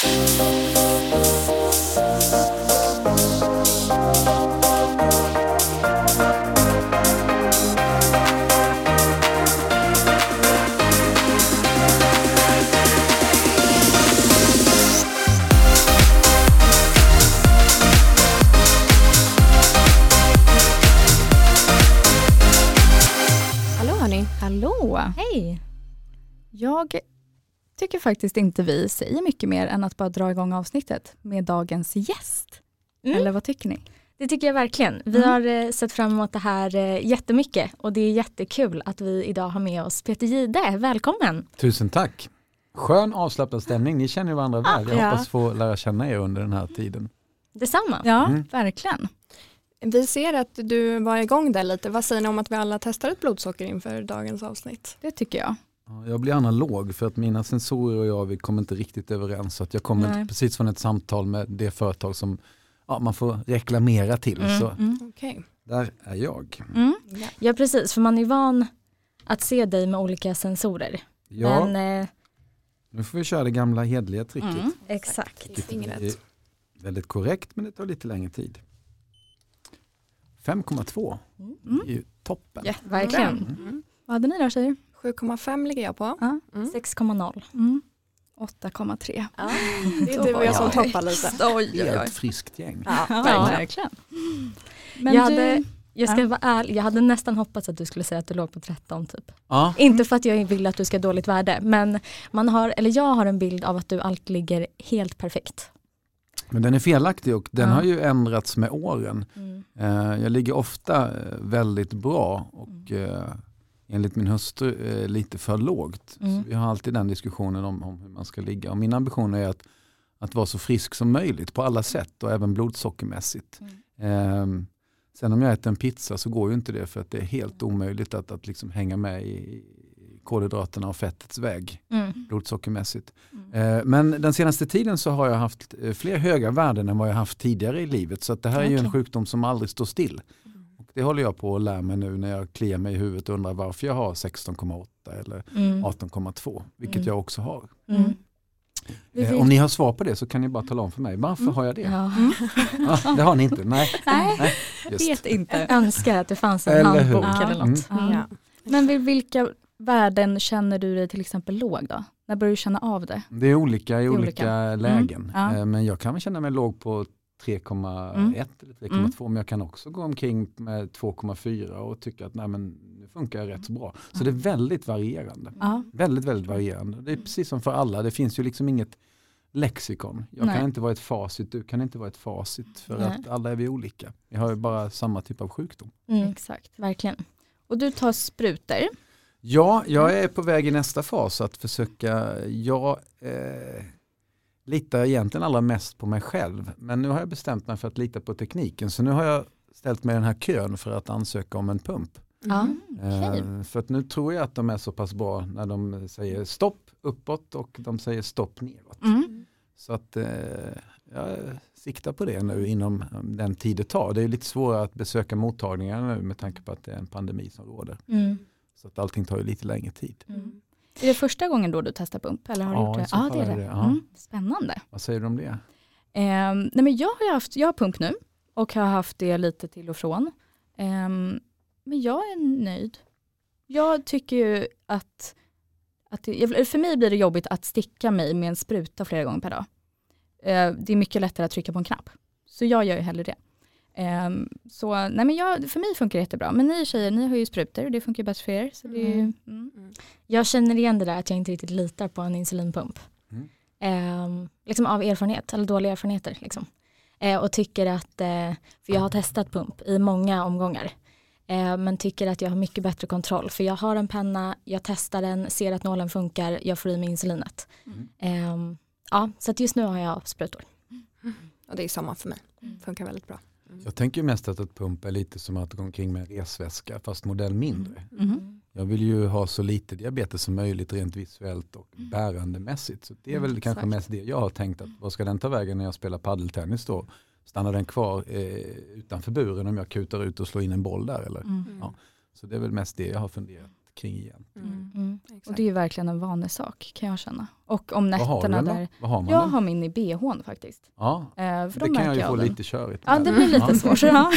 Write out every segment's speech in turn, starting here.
Música faktiskt inte vi säger mycket mer än att bara dra igång avsnittet med dagens gäst. Mm. Eller vad tycker ni? Det tycker jag verkligen. Vi Mm. har eh, sett fram emot det här eh, jättemycket och det är jättekul att vi idag har med oss Peter Gide. Välkommen! Tusen tack. Skön avslappnad stämning. Ni känner varandra väl. Jag ja. hoppas få lära känna er under den här tiden. Detsamma. Ja, Mm. verkligen. Vi ser att du var igång där lite. Vad säger ni om att vi alla testar ett blodsocker inför dagens avsnitt? Det tycker jag. Ja, Jag blir analog för att mina sensorer och jag vi kommer inte riktigt överens. Så att jag kommer Nej. precis från ett samtal med det företag som ja, man får reklamera till. Mm. Så Mm. Okej. där är jag. Mm. Ja precis, för man är van att se dig med olika sensorer. Ja, Men, eh, nu får vi köra det gamla hedliga tricket. Mm. exakt. Är väldigt korrekt men det tar lite längre tid. 5,2 Mm. är ju toppen. Jättebra. Verkligen. Mm. Vad hade ni då tjejer? 7,5 ligger jag på. Ja. Mm. 6,0. Mm. 8,3. Ja, det är du och jag som toppar lite. Helt friskt gäng. Ja, Ja, verkligen. Men Jag du, hade- Jag ska Ja. vara ärlig, jag hade nästan hoppats att du skulle säga att du låg på 13 typ. Ja, Inte för att jag vill att du ska ha dåligt värde, men man har, eller jag har en bild av att du alltid ligger helt perfekt. men den är felaktig och den Ja. har ju ändrats med åren. Mm. Eh, Jag ligger ofta eh, väldigt bra och eh, enligt min hustru eh, lite för lågt. Mm. Vi har alltid den diskussionen om, om hur man ska ligga. Och min ambition är att, att vara så frisk som möjligt på alla sätt och även blodsockermässigt. Eh, Sen om jag äter en pizza så går ju inte det för att det är helt omöjligt att, att liksom hänga med i kolhydraterna och fettets väg Mm. blodsockermässigt. Eh, Men den senaste tiden så har jag haft eh, fler höga värden än vad jag haft tidigare i livet. Så att det här är ju en sjukdom som aldrig står still. Och det håller jag på att lära mig nu när jag kliar mig i huvudet och undrar varför jag har 16,8 eller Mm. 18,2. Vilket Mm. jag också har. Mm. Vi Eh, Om ni har svar på det så kan ni bara tala om för mig. Varför har jag det? Ja. Ja, det har ni inte. Nej, Nej, nej. vet inte. Jag önskar att det fanns en Eller hur? handbok Ja. eller något. Mm. Ja. Men vid vilka värden känner du dig till exempel låg då? När börjar du känna av det? Det är olika i är olika, olika. lägen. Ja. Eh, Men jag kan väl känna mig låg på 3,1 Mm. eller 3,2 men jag kan också gå omkring med 2,4 och tycka att nej, men nu funkar jag rätt så bra. Så det är väldigt varierande. Ja. Väldigt, väldigt varierande. Det är precis som för alla, det finns ju liksom inget lexikon. Jag Nej. kan inte vara ett facit, du kan inte vara ett facit för Nej. att alla är vi olika. Vi har ju bara samma typ av sjukdom. Mm. Exakt. Verkligen. Och du tar sprutor. Ja, jag är på väg i nästa fas att försöka, jag eh, litar egentligen allra mest på mig själv. Men nu har jag bestämt mig för att lita på tekniken. Så nu har jag ställt mig i den här kön för att ansöka om en pump. Okej. Eh, för att nu tror jag att de är så pass bra när de säger stopp uppåt och de säger stopp neråt. Mm. Så att eh, jag siktar på det nu inom eh, den tid det tar. Det är lite svårare att besöka mottagningarna nu med tanke på att det är en pandemi som råder. Mm. Så att allting tar ju lite längre tid. Är det första gången då du testar pump? Eller har du Ja, gjort det? Ja, det är det. det. Mm. Spännande. Vad säger du om det? Ehm, nej men jag har haft, jag har pump nu och har haft det lite till och från. Ehm, men jag är nöjd. Jag tycker ju att, att det, för mig blir det jobbigt att sticka mig med en spruta flera gånger per dag. Eh, det är mycket lättare att trycka på en knapp. Så jag gör ju hellre det. Ehm, så nej men jag, för mig funkar det jättebra. Men ni tjejer, ni har ju sprutor och det funkar bäst för er. Så det är, Mm. mm. Jag känner igen det där att jag inte riktigt litar på en insulinpump. Mm. Ehm, liksom av erfarenhet, eller dåliga erfarenheter. Liksom. Eh, och tycker att, eh, för jag har testat pump i många omgångar. Eh, men tycker att jag har mycket bättre kontroll. För jag har en penna, jag testar den, ser att nålen funkar, jag får i mig insulinet. Mm. Ehm, ja, så att just nu har jag sprutor. Och det är samma för mig. Funkar väldigt bra. Jag tänker mest att ett pump är lite som att gå omkring med resväska fast modell mindre. Mhm. Jag vill ju ha så lite diabetes som möjligt rent visuellt och bärandemässigt. Så det är väl Mm, kanske mest det jag har tänkt att vad ska den ta vägen när jag spelar paddeltennis då? Stannar den kvar eh, utanför buren om jag kutar ut och slår in en boll där eller? Mm. Ja. Så det är väl mest det jag har funderat kring igen. Mm. Mm. Exakt. Och det är ju verkligen en vanesak kan jag känna. Och om nätterna där, Vad har man jag den? har min i bhn faktiskt. Ja, Eh, för då det kan jag ju jag få den. lite körigt Ja det blir lite svårt. Ja.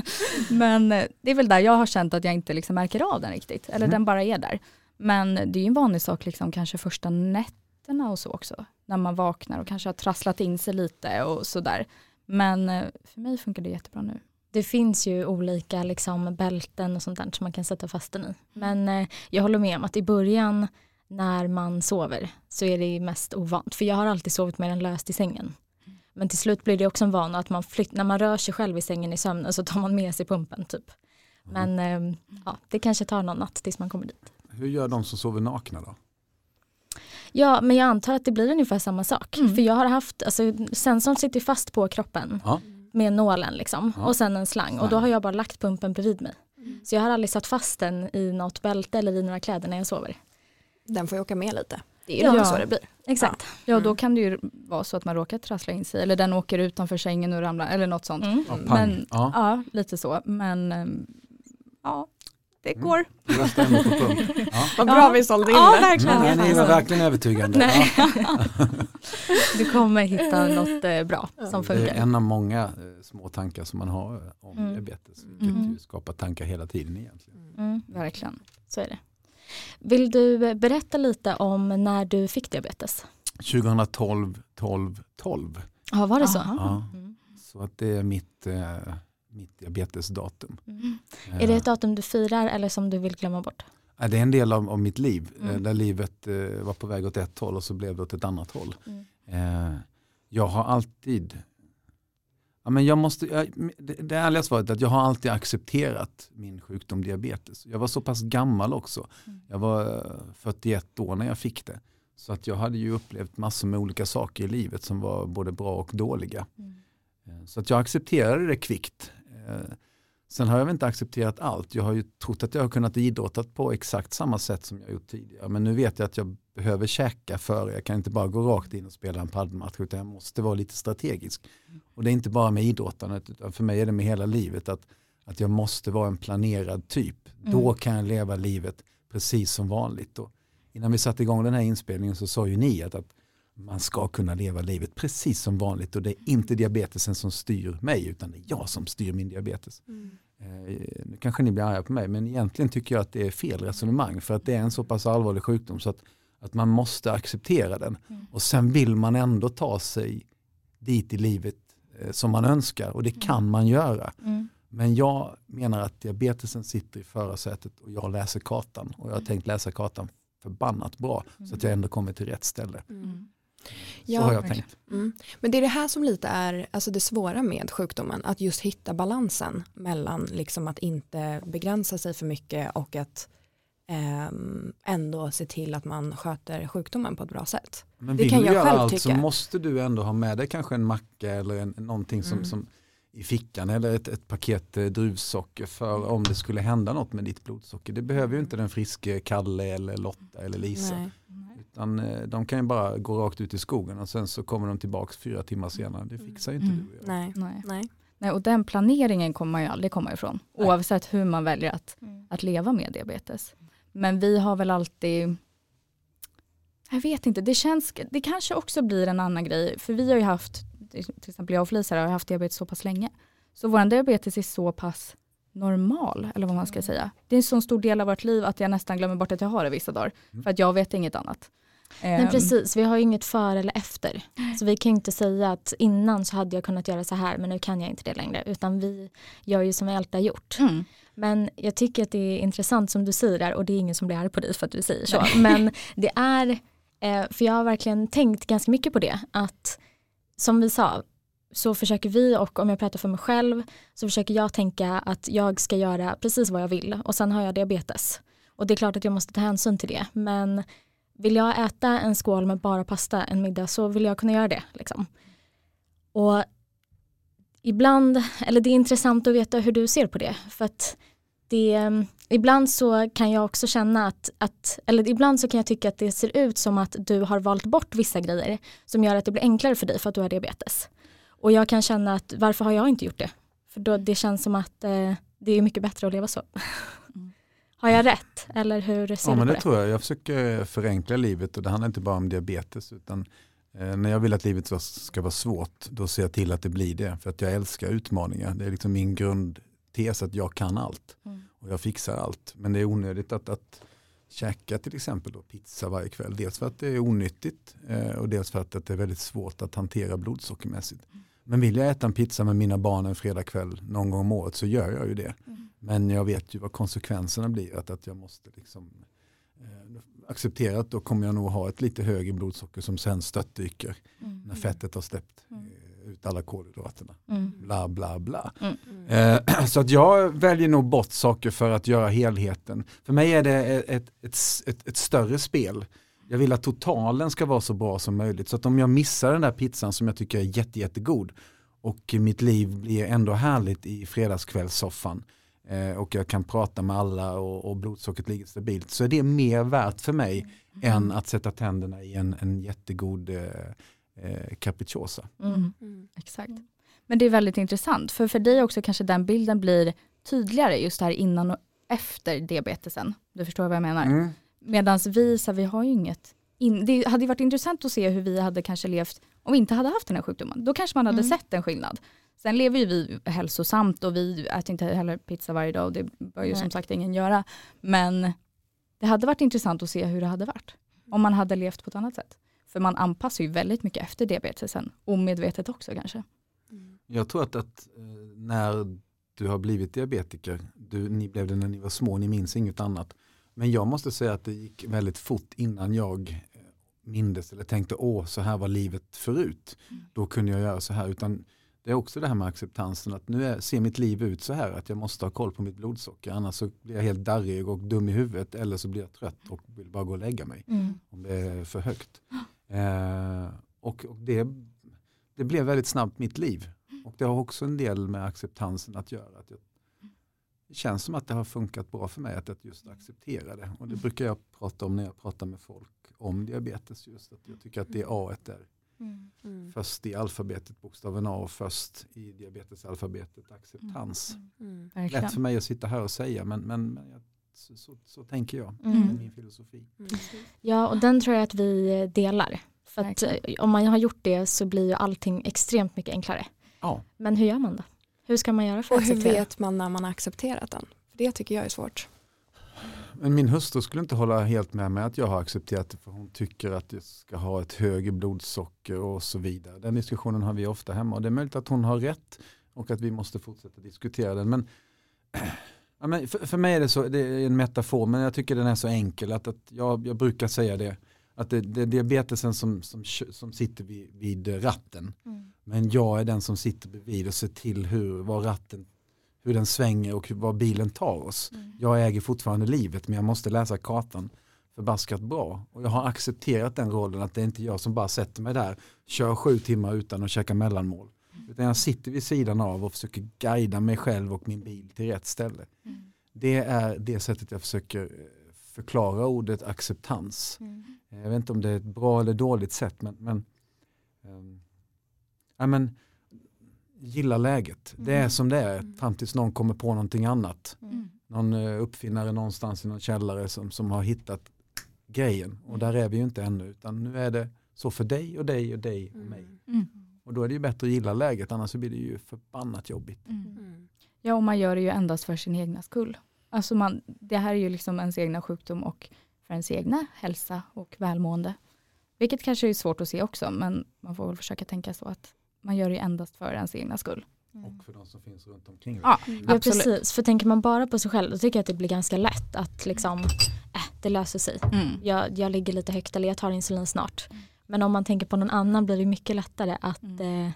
Men eh, det är väl där jag har känt att jag inte liksom märker av den riktigt. Eller Mm. den bara är där. Men det är ju en vanlig sak liksom kanske första nätterna och så också. När man vaknar och kanske har trasslat in sig lite och sådär. Men eh, för mig funkar det jättebra nu. Det finns ju olika liksom, bälten och sånt där som man kan sätta fast den i. Men eh, jag håller med om att i början när man sover så är det mest ovant. För jag har alltid sovit med den löst i sängen. Men till slut blir det också en vana att man flytt, när man rör sig själv i sängen i sömnen så tar man med sig pumpen typ. Men eh, ja, det kanske tar någon natt tills man kommer dit. Hur gör de som sover nakna då? Ja, men jag antar att det blir ungefär samma sak. Mm. För jag har haft, alltså sensorn sitter fast på kroppen Ja. Med nålen liksom Ja. och sen en slang och då har jag bara lagt pumpen bredvid mig. Så jag har aldrig satt fast den i något bälte eller i några kläder när jag sover. Den får ju åka med lite. Det är ju Ja. så det blir. Exakt. Ja då Mm. kan det ju vara så att man råkar trassla in sig eller den åker utanför sängen och ramlar eller något sånt. Mm. Ja, Mm. Men, ja. ja. lite så. Men ehm, ja, det Mm. går. Röstar ändå på. Ja. Vad bra Ja. vi sålde in Ja, det. verkligen. Nej, ni var verkligen övertygande. Nej. Ja. Du kommer hitta något eh, bra som Det är funkar. en av många eh, små tankar som man har eh, om Mm. diabetes. Vilket Mm. ju skapar tankar hela tiden egentligen. Mm, Verkligen. så är det. Vill du berätta lite om när du fick diabetes? 2012, 12, 12. Ja, var det så? Ja. Mm. Så att det är mitt, eh, mitt diabetesdatum. Mm. Är det ett datum du firar eller som du vill glömma bort? det är en del av, av mitt liv. eh, Mm. Där livet eh, var på väg åt ett håll och så blev det åt ett annat håll. Mm. Eh, jag har alltid Ja, men jag måste, jag, det, det ärliga svaret är att jag har alltid accepterat min sjukdom diabetes. Jag var så pass gammal också. Mm. Jag var eh, 41 år när jag fick det. Så att jag hade ju upplevt massor med olika saker i livet som var både bra och dåliga. Mm. Så att jag accepterade det kvickt. Eh, Sen har jag väl inte accepterat allt. Jag har ju trott att jag har kunnat idrotta på exakt samma sätt som jag gjort tidigare. Men nu vet jag att jag behöver käka före. Jag kan inte bara gå rakt in och spela en paddelmatch utan jag måste vara lite strategisk. Och det är inte bara med idrottandet utan för mig är det med hela livet att, att jag måste vara en planerad typ. Då Mm. kan jag leva livet precis som vanligt. Och innan vi satte igång den här inspelningen så sa ju ni att, att man ska kunna leva livet precis som vanligt och det är inte diabetesen som styr mig utan det är jag som styr min diabetes. Mm. Eh, nu kanske ni blir arga på mig men egentligen tycker jag att det är fel resonemang för att det är en så pass allvarlig sjukdom så att, att man måste acceptera den Mm. och sen vill man ändå ta sig dit i livet eh, som man önskar och det kan man göra. Mm. Men jag menar att diabetesen sitter i förarsätet och jag läser kartan och jag har tänkt läsa kartan förbannat bra så att jag ändå kommer till rätt ställe. Mm. Så Ja, har jag tänkt. Mm. Men det är det här som lite är alltså det svåra med sjukdomen, att just hitta balansen mellan liksom att inte begränsa sig för mycket och att ehm, ändå se till att man sköter sjukdomen på ett bra sätt. Men Det vill kan jag själv allt så tycka. måste du ändå ha med dig kanske en macka eller en, någonting som, Mm. som i fickan eller ett, ett paket eh, druvsocker för om det skulle hända något med ditt blodsocker. Det behöver ju inte den friske Kalle eller Lotta eller Lisa. Nej. Utan eh, de kan ju bara gå rakt ut i skogen och sen så kommer de tillbaka fyra timmar senare. Det fixar ju inte Mm. du och jag. Nej. Nej. Nej. Nej, och den planeringen kommer man ju aldrig komma ifrån. Nej. Oavsett hur man väljer att, Mm. att leva med diabetes. Men vi har väl alltid, jag vet inte, det känns, det kanske också blir en annan grej. För vi har ju haft, till exempel jag och Felicia har haft diabetes så pass länge. Så vår diabetes är så pass normal, eller vad man ska Mm. säga. Det är en så stor del av vårt liv att jag nästan glömmer bort att jag har det vissa dagar. Mm. För att jag vet inget annat. Men Ehm, precis, vi har ju inget före eller efter. Så vi kan ju inte säga att innan så hade jag kunnat göra så här men nu kan jag inte det längre. Utan vi gör ju som vi alltid har gjort. Mm. Men jag tycker att det är intressant som du säger där och det är ingen som blir arg på dig för att du säger så. Men det är, eh, för jag har verkligen tänkt ganska mycket på det, att som vi sa så försöker vi och om jag pratar för mig själv så försöker jag tänka att jag ska göra precis vad jag vill och sen har jag diabetes. Och det är klart att jag måste ta hänsyn till det men vill jag äta en skål med bara pasta en middag så vill jag kunna göra det. Liksom. Och ibland, eller det är intressant att veta hur du ser på det för att det, ibland så kan jag också känna att, att, eller ibland så kan jag tycka att det ser ut som att du har valt bort vissa grejer som gör att det blir enklare för dig för att du har diabetes. Och jag kan känna att varför har jag inte gjort det? För då, det känns som att eh, det är mycket bättre att leva så. Mm. Har jag rätt? Eller hur ser Ja, men det det? tror jag. Jag försöker förenkla livet och det handlar inte bara om diabetes utan eh, när jag vill att livet ska- vara svårt då ser jag till att det blir det. För att jag älskar utmaningar. Det är liksom min grundtes att jag kan allt Mm. och jag fixar allt. Men det är onödigt att, att käka till exempel då pizza varje kväll. Dels för att det är onyttigt eh, och dels för att, att det är väldigt svårt att hantera blodsockermässigt. Men vill jag äta en pizza med mina barn en fredagkväll någon gång om året så gör jag ju det. Men jag vet ju vad konsekvenserna blir. Att, att jag måste liksom, eh, acceptera att då kommer jag nog ha ett lite högre blodsocker som sen störtdyker Mm. när fettet har släppt eh, ut alla kolhydraterna. Mm. Bla bla bla. Mm. Eh, så att jag väljer nog bort saker för att göra helheten. För mig är det ett, ett, ett, ett, större spel. Jag vill att totalen ska vara så bra som möjligt. Så att om jag missar den där pizzan som jag tycker är jätte, jättegod och mitt liv blir ändå härligt i fredagskvällssoffan och jag kan prata med alla och, och blodsockret ligger stabilt så är det mer värt för mig än att sätta tänderna i en, en jättegod eh, eh, capricciosa. Mm. Mm. Exakt. Men det är väldigt intressant, för för dig också kanske den bilden blir tydligare just här innan och efter diabetesen. Du förstår vad jag menar? Mm. Medan vi, så vi har ju inget. In, det hade varit intressant att se hur vi hade kanske levt om vi inte hade haft den här sjukdomen. Då kanske man hade Mm. sett en skillnad. Sen lever ju vi hälsosamt och vi äter inte heller pizza varje dag och det bör ju Nej. som sagt ingen göra. Men det hade varit intressant att se hur det hade varit om man hade levt på ett annat sätt. För man anpassar ju väldigt mycket efter diabetesen, omedvetet också kanske. Mm. Jag tror att, att eh, när du har blivit diabetiker, du, ni blev det när ni var små, ni minns inget annat. Men jag måste säga att det gick väldigt fort innan jag mindes eller tänkte åh så här var livet förut. Mm. Då kunde jag göra så här. Utan det är också det här med acceptansen att nu är, ser mitt liv ut så här att jag måste ha koll på mitt blodsocker annars så blir jag helt darrig och dum i huvudet eller så blir jag trött och vill bara gå och lägga mig Mm. om det är för högt. Eh, och och det, det blev väldigt snabbt mitt liv. Och det har också en del med acceptansen att göra. Att jag, det känns som att det har funkat bra för mig att, att just acceptera det. Och det brukar jag prata om när jag pratar med folk om diabetes. Just att jag tycker att det A är Mm. Mm. först i alfabetet, bokstaven A och först i diabetesalfabetet acceptans. Mm. Verkligen. Lätt för mig att sitta här och säga men, men, men jag, så, så, så tänker jag. Mm. Det är min filosofi. Mm. Ja, och den tror jag att vi delar. För att eh, om man har gjort det så blir ju allting extremt mycket enklare. Ja. Men hur gör man då? Hur ska man göra för Och att hur acceptera? vet man när man har accepterat den? Det tycker jag är svårt. Men min hustru skulle inte hålla helt med mig att jag har accepterat det för hon tycker att jag ska ha ett högre blodsocker och så vidare. Den diskussionen har vi ofta hemma och det är möjligt att hon har rätt och att vi måste fortsätta diskutera den. Men, ja, men för, för mig är det, så, det är en metafor men jag tycker den är så enkel att, att jag, jag brukar säga det. Att det, det är diabetesen som, som, som sitter vid, vid ratten. Mm. Men jag är den som sitter bredvid och ser till hur, vad ratten, hur den svänger och var bilen tar oss. Mm. Jag äger fortfarande livet men jag måste läsa kartan förbaskat bra. Och jag har accepterat den rollen att det är inte jag som bara sätter mig där, kör sju timmar utan att käka mellanmål. Utan jag sitter vid sidan av och försöker guida mig själv och min bil till rätt ställe. Mm. Det är det sättet jag försöker eh, förklara ordet acceptans. Mm. Jag vet inte om det är ett bra eller dåligt sätt men, men, ehm, ja, men gilla läget. Det är Mm. som det är fram tills någon kommer på någonting annat. Mm. Någon eh, uppfinnare någonstans i någon källare som, som har hittat grejen. Och där är vi ju inte ännu utan nu är det så för dig och dig och dig och mig. Mm. Och då är det ju bättre att gilla läget annars så blir det ju förbannat jobbigt. Mm. Mm. Ja, och man gör det ju endast för sin egna skull. Alltså man, det här är ju liksom ens egna sjukdom och för ens egna hälsa och välmående. Vilket kanske är svårt att se också, men man får väl försöka tänka så att man gör det ju endast för ens egna skull. Och för de som finns runt omkring. Ja, Ja absolut. precis, för tänker man bara på sig själv då tycker jag att det blir ganska lätt att liksom, äh, det löser sig. Mm. Jag, jag ligger lite högt eller jag tar insulin snart. Men om man tänker på någon annan blir det mycket lättare att Mm.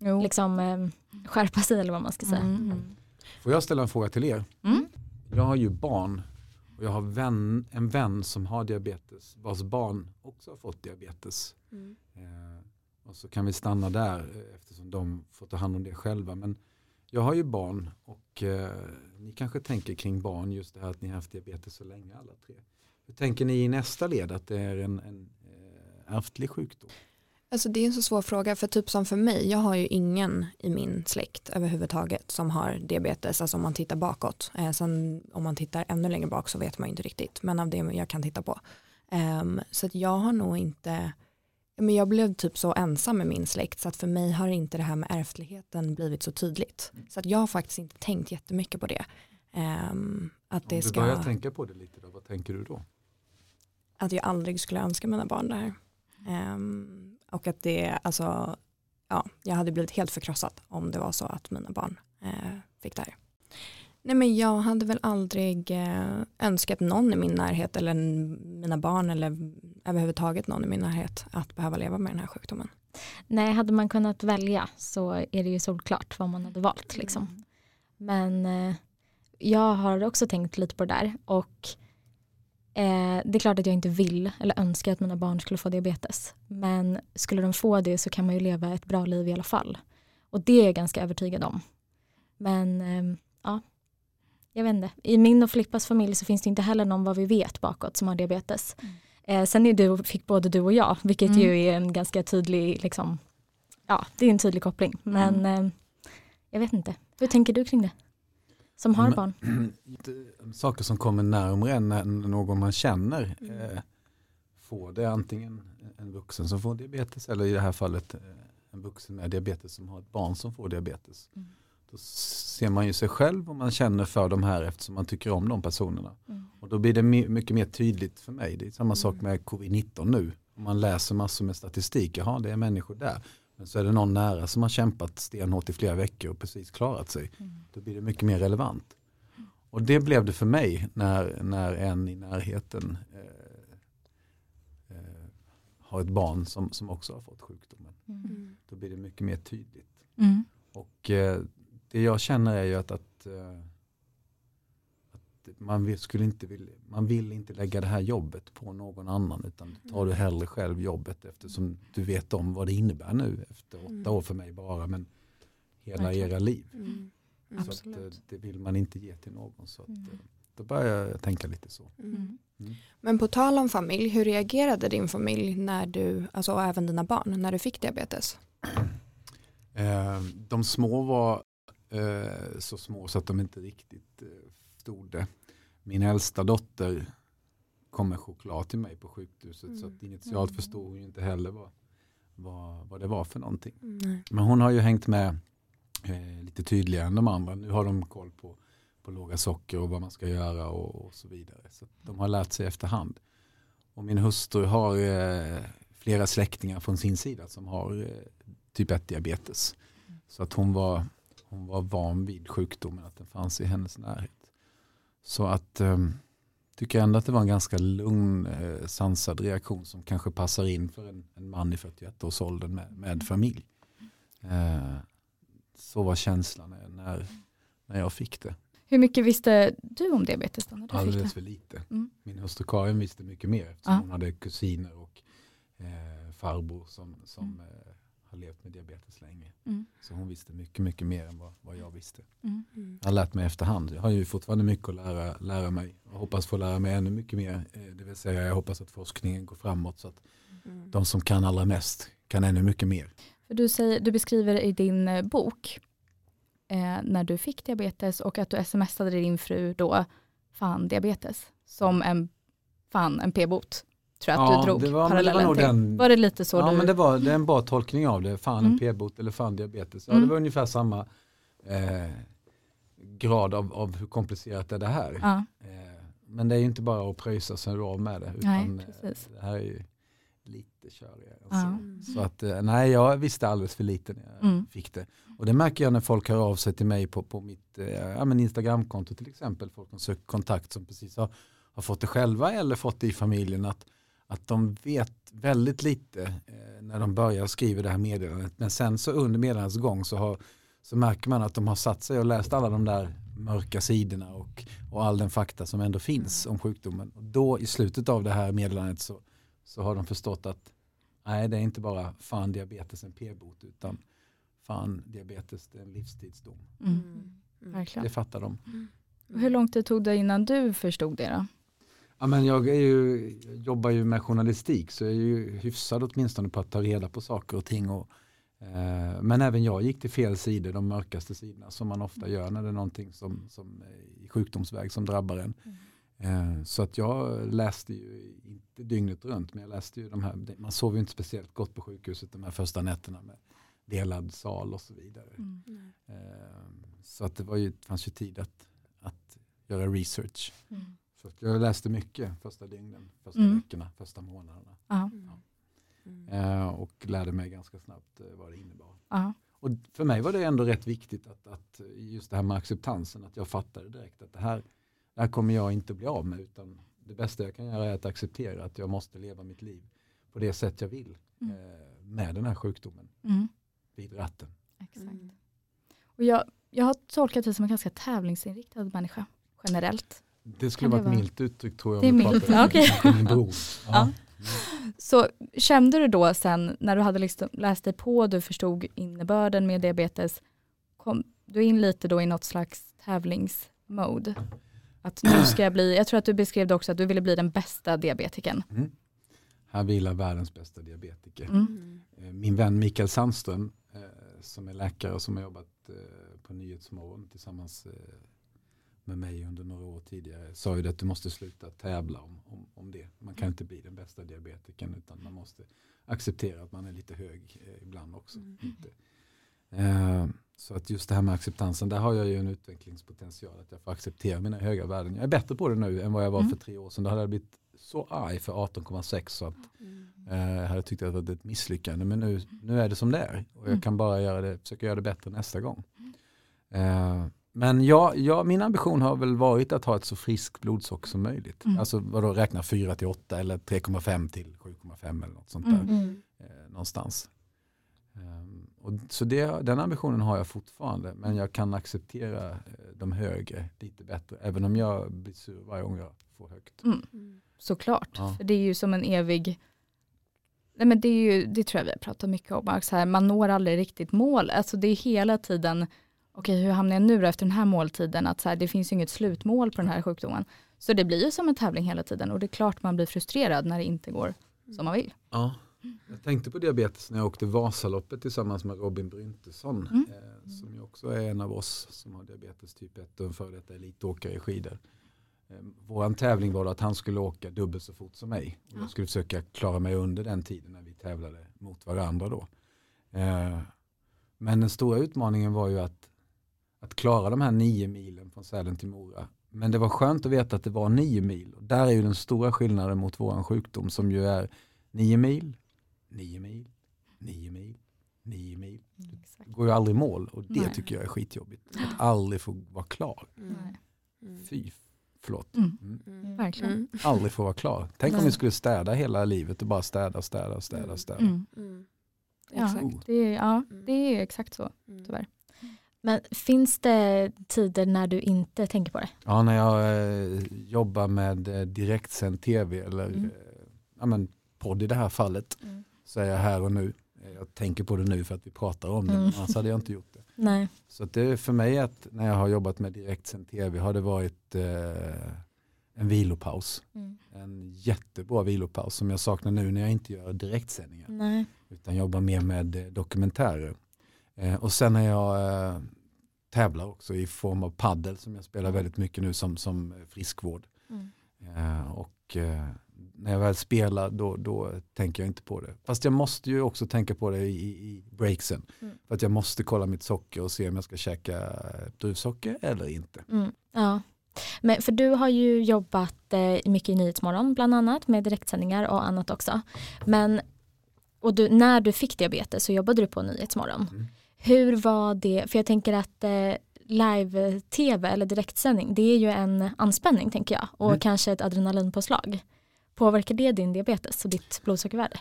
eh, liksom, eh, skärpa sig eller vad man ska säga. Mm. Får jag ställa en fråga till er? Mm. Jag har ju barn och jag har vän, en vän som har diabetes vars barn också har fått diabetes. Mm. Eh, och så kan vi stanna där eh, eftersom de får ta hand om det själva. Men jag har ju barn och eh, ni kanske tänker kring barn just det här att ni har haft diabetes så länge alla tre. Hur tänker ni i nästa led att det är en, en eh, ärftlig sjukdom? Alltså det är en så svår fråga för typ som för mig, jag har ju ingen i min släkt överhuvudtaget som har diabetes, alltså om man tittar bakåt. Eh, sen om man tittar ännu längre bak så vet man ju inte riktigt, men av det jag kan titta på. Um, så att jag har nog inte, men jag blev typ så ensam med min släkt så att för mig har inte det här med ärftligheten blivit så tydligt. Så att jag har faktiskt inte tänkt jättemycket på det. Um, att det Om du ska, börjar tänka på det lite då, vad tänker du då? att jag aldrig skulle önska mina barn det här. Ehm, och att det, alltså, ja, jag hade blivit helt förkrossad om det var så att mina barn eh, fick det här. Nej men jag hade väl aldrig eh, önskat någon i min närhet eller mina barn eller överhuvudtaget någon i min närhet att behöva leva med den här sjukdomen. Nej, hade man kunnat välja så är det ju solklart vad man hade valt. Liksom. Men eh, jag har också tänkt lite på det där och eh, det är klart att jag inte vill eller önskar att mina barn skulle få diabetes. Men skulle de få det så kan man ju leva ett bra liv i alla fall. Och det är jag ganska övertygad om. Men eh, ja, jag vet inte. I min och Filippas familj så finns det inte heller någon vad vi vet bakåt som har diabetes. Eh, sen är du, fick både du och jag, vilket Mm. ju är en ganska tydlig, liksom, ja det är en tydlig koppling. Men eh, jag vet inte. Hur tänker du kring det? Som har Men- barn? Saker som kommer närmare när någon man känner Mm. eh, får det antingen en vuxen som får diabetes eller i det här fallet eh, en vuxen med diabetes som har ett barn som får diabetes. Mm. Då ser man ju sig själv och man känner för de här eftersom man tycker om de personerna. Mm. Och då blir det my- mycket mer tydligt för mig. Det är samma sak Mm. med covid-19 nu. Om man läser massor med statistik, jaha det är människor där. Men så är det någon nära som har kämpat stenhårt i flera veckor och precis klarat sig. Då blir det mycket mer relevant. Och det blev det för mig när, när en i närheten eh, eh, har ett barn som, som också har fått sjukdomen. Mm. Då blir det mycket mer tydligt. Mm. Och eh, det jag känner är ju att, att, eh, att man, vill, skulle inte vill, man vill inte lägga det här jobbet på någon annan utan tar du hellre själv jobbet eftersom du vet om vad det innebär nu efter åtta Mm. år för mig bara men hela Verkligen. era liv. Mm. Mm. Så att, eh, det vill man inte ge till någon. Så att, Mm. eh, då börjar jag tänka lite så. Mm. Mm. Men på tal om familj, hur reagerade din familj när du, alltså även dina barn, när du fick diabetes? Eh, de små var så små så att de inte riktigt eh, förstod det. Min äldsta dotter kom med choklad till mig på sjukhuset så Mm. att initialt Mm. förstod hon ju inte heller vad, vad, vad det var för någonting. Nej. Men hon har ju hängt med eh, lite tydligare än de andra. Nu har de koll på, på låga socker och vad man ska göra och, och så vidare. Så de har lärt sig efterhand. Och min hustru har eh, flera släktingar från sin sida som har eh, typ 1 diabetes. Så att hon var, hon var van vid sjukdomen, att den fanns i hennes närhet. Så att eh, tycker ändå att det var en ganska lugn, eh, sansad reaktion som kanske passar in för en, en man i 41-årsåldern med, med familj. Eh, så var känslan när, när, jag fick det. Hur mycket visste du om diabetes då när du fick Alldeles det? för lite. Mm. Min hustru Karin visste mycket mer eftersom Ja. hon hade kusiner och eh, farbror som, som eh, har levt med diabetes länge. Mm. Så hon visste mycket, mycket mer än vad, vad jag visste. Mm. Mm. Jag har lärt mig efterhand. Jag har ju fortfarande mycket att lära, lära mig. Jag hoppas få lära mig ännu mycket mer. Eh, Det vill säga jag hoppas att forskningen går framåt så att Mm. de som kan allra mest kan ännu mycket mer. För du, säger, du beskriver i din eh, bok eh, när du fick diabetes och att du smsade din fru då, fan diabetes, som en, fan en p-bot. Tror jag att du drog det var, men det var parallellen nog till. den, Var det lite så ja, du... men det, var, det är en bra tolkning av det. Fan Mm. en p-bot eller fan diabetes. Ja, Mm. Det var ungefär samma eh, grad av, av hur komplicerat är det här. ja. Eh, men det är ju inte bara att pröjsa sig av med det. Nej, Utan, eh, precis. det här är ju lite körigare. än Ja. så. Mm. Så att, eh, nej, jag visste alldeles för lite när jag Mm. fick det. Och det märker jag när folk hör av sig till mig på, på mitt eh, ja, men Instagramkonto till exempel. Folk som söker kontakt som precis har, har fått det själva eller fått det i familjen. Att, att de vet väldigt lite eh, när de börjar skriva det här meddelandet. Men sen så under meddelandets gång så, har, så märker man att de har satt sig och läst alla de där mörka sidorna och, och all den fakta som ändå finns om sjukdomen. Och då i slutet av det här meddelandet så, så har de förstått att nej det är inte bara fan diabetes en p-bot utan fan diabetes det är en livstidsdom. Mm. Mm. Mm. Det fattar de. Och Hur lång tid tog det innan du förstod det då? Ja, men jag, är ju, jobbar ju med journalistik så jag är ju hyfsad åtminstone på att ta reda på saker och ting. Och, eh, men även jag gick till fel sidor, de mörkaste sidorna som man ofta gör när det är någonting som, som i sjukdomsväg som drabbar en. Eh, så att jag läste ju inte dygnet runt men jag läste ju de här, man sov ju inte speciellt gott på sjukhuset de här första nätterna med delad sal och så vidare. Mm. Eh, så att det var ju, fanns ju tid att, att göra research. Mm. Så att jag läste mycket första dygnen, första Mm. veckorna, första månaderna. Ja, Mm. Eh, och lärde mig ganska snabbt eh, vad det innebar. ja. Och för mig var det ändå rätt viktigt att, att just det här med acceptansen, att jag fattade direkt att det här, det här kommer jag inte bli av med utan det bästa jag kan göra är att acceptera att jag måste leva mitt liv på det sätt jag vill Mm. eh, med den här sjukdomen Mm. vid ratten. Exakt. Mm. Och jag, jag har tolkat dig som en ganska tävlingsinriktad människa generellt. Det skulle vara ett milt uttryck tror jag. Det är milt, okej. bror. Ja. Så kände du då sen när du hade liksom läst dig på, du förstod innebörden med diabetes, kom du in lite då i något slags tävlingsmode? Att nu ska jag bli, jag tror att du beskrev det också att du ville bli den bästa diabetikern. Mm. Här vilar världens bästa diabetiker. Mm. Eh, Min vän Mikael Sandström eh, som är läkare och som har jobbat eh, på Nyhetsmorgon tillsammans med mig under några år tidigare sa ju det att du måste sluta tävla om, om, om det. Man kan inte bli den bästa diabetikern utan man måste acceptera att man är lite hög eh, ibland också. Mm. Inte. Eh, så att just det här med acceptansen, där har jag ju en utvecklingspotential att jag får acceptera mina höga värden. Jag är bättre på det nu än vad jag var Mm. för tre år sedan. Då hade jag blivit så arg för 18,6 så att Mm. Eh, Jag hade tyckt att det var ett misslyckande men nu, nu är det som det är och jag Mm. kan bara göra det, försöka göra det bättre nästa gång. Eh, Men ja, ja, min ambition har väl varit att ha ett så friskt blodsocker som möjligt. Mm. Alltså vadå, räkna 4 till 8 eller 3,5 till 7,5 eller något sånt där. Mm. Mm. Eh, någonstans. Ehm, och så det, den ambitionen har jag fortfarande men jag kan acceptera eh, de högre lite bättre även om jag blir sur varje gång jag får högt. Mm. Mm. Såklart, Ja. för det är ju som en evig Nej, men det, är ju, det tror jag vi har pratat mycket om, här, man når aldrig riktigt mål. Alltså det är hela tiden, okej hur hamnar jag nu då efter den här måltiden? Att så här, det finns ju inget slutmål på den här sjukdomen. Så det blir ju som en tävling hela tiden och det är klart man blir frustrerad när det inte går som man vill. Ja. Jag tänkte på diabetes när jag åkte Vasaloppet tillsammans med Robin Bryntesson Mm. eh, som ju också är en av oss som har diabetes typ 1 och en före detta elitåkare i skidor. Eh, Vår tävling var att han skulle åka dubbelt så fort som mig. Och Ja. jag skulle försöka klara mig under den tiden när vi tävlade mot varandra då. Eh, Men den stora utmaningen var ju att, att klara de här nio milen från Sälen till Mora. Men det var skönt att veta att det var nio mil. Och där är ju den stora skillnaden mot våran sjukdom som ju är nio mil, nio mil, nio mil, nio mil. Det går ju aldrig i mål och det Nej. tycker jag är skitjobbigt. Att aldrig få vara klar. Mm. Nej. Mm. Fy, förlåt. Mm. Mm. Mm. Verkligen. Mm. Aldrig få vara klar. Tänk om vi skulle städa hela livet och bara städa, städa, städa, städa. Mm. Mm. Ja, Exakt. det är, ja, Mm. det är exakt så Mm. tyvärr. Men finns det tider när du inte tänker på det? Ja, när jag eh, jobbar med eh, direktsänd tv eller Mm. eh, ja, men podd i det här fallet Mm. så är jag här och nu. Eh, Jag tänker på det nu för att vi pratar om det, Mm. annars hade jag inte gjort det. Nej. Så det är för mig att när jag har jobbat med direktsänd tv har det varit eh, en vilopaus. Mm. En jättebra vilopaus som jag saknar nu när jag inte gör direktsändningar. Nej. utan jobbar mer med eh, dokumentärer. Eh, och sen när jag eh, tävlar också i form av paddel som jag spelar väldigt mycket nu som, som friskvård. Mm. Eh, och eh, när jag väl spelar då, då tänker jag inte på det. Fast jag måste ju också tänka på det i, i breaksen. Mm. För att jag måste kolla mitt socker och se om jag ska käka druvsocker eller inte. Mm. Ja. Men för du har ju jobbat eh, mycket i Nyhetsmorgon bland annat med direktsändningar och annat också. Men och du, när du fick diabetes så jobbade du på Nyhetsmorgon. Mm. Hur var det, för jag tänker att eh, live-tv eller direktsändning det är ju en anspänning tänker jag och Mm. kanske ett adrenalinpåslag. Påverkar det din diabetes och ditt blodsockervärde?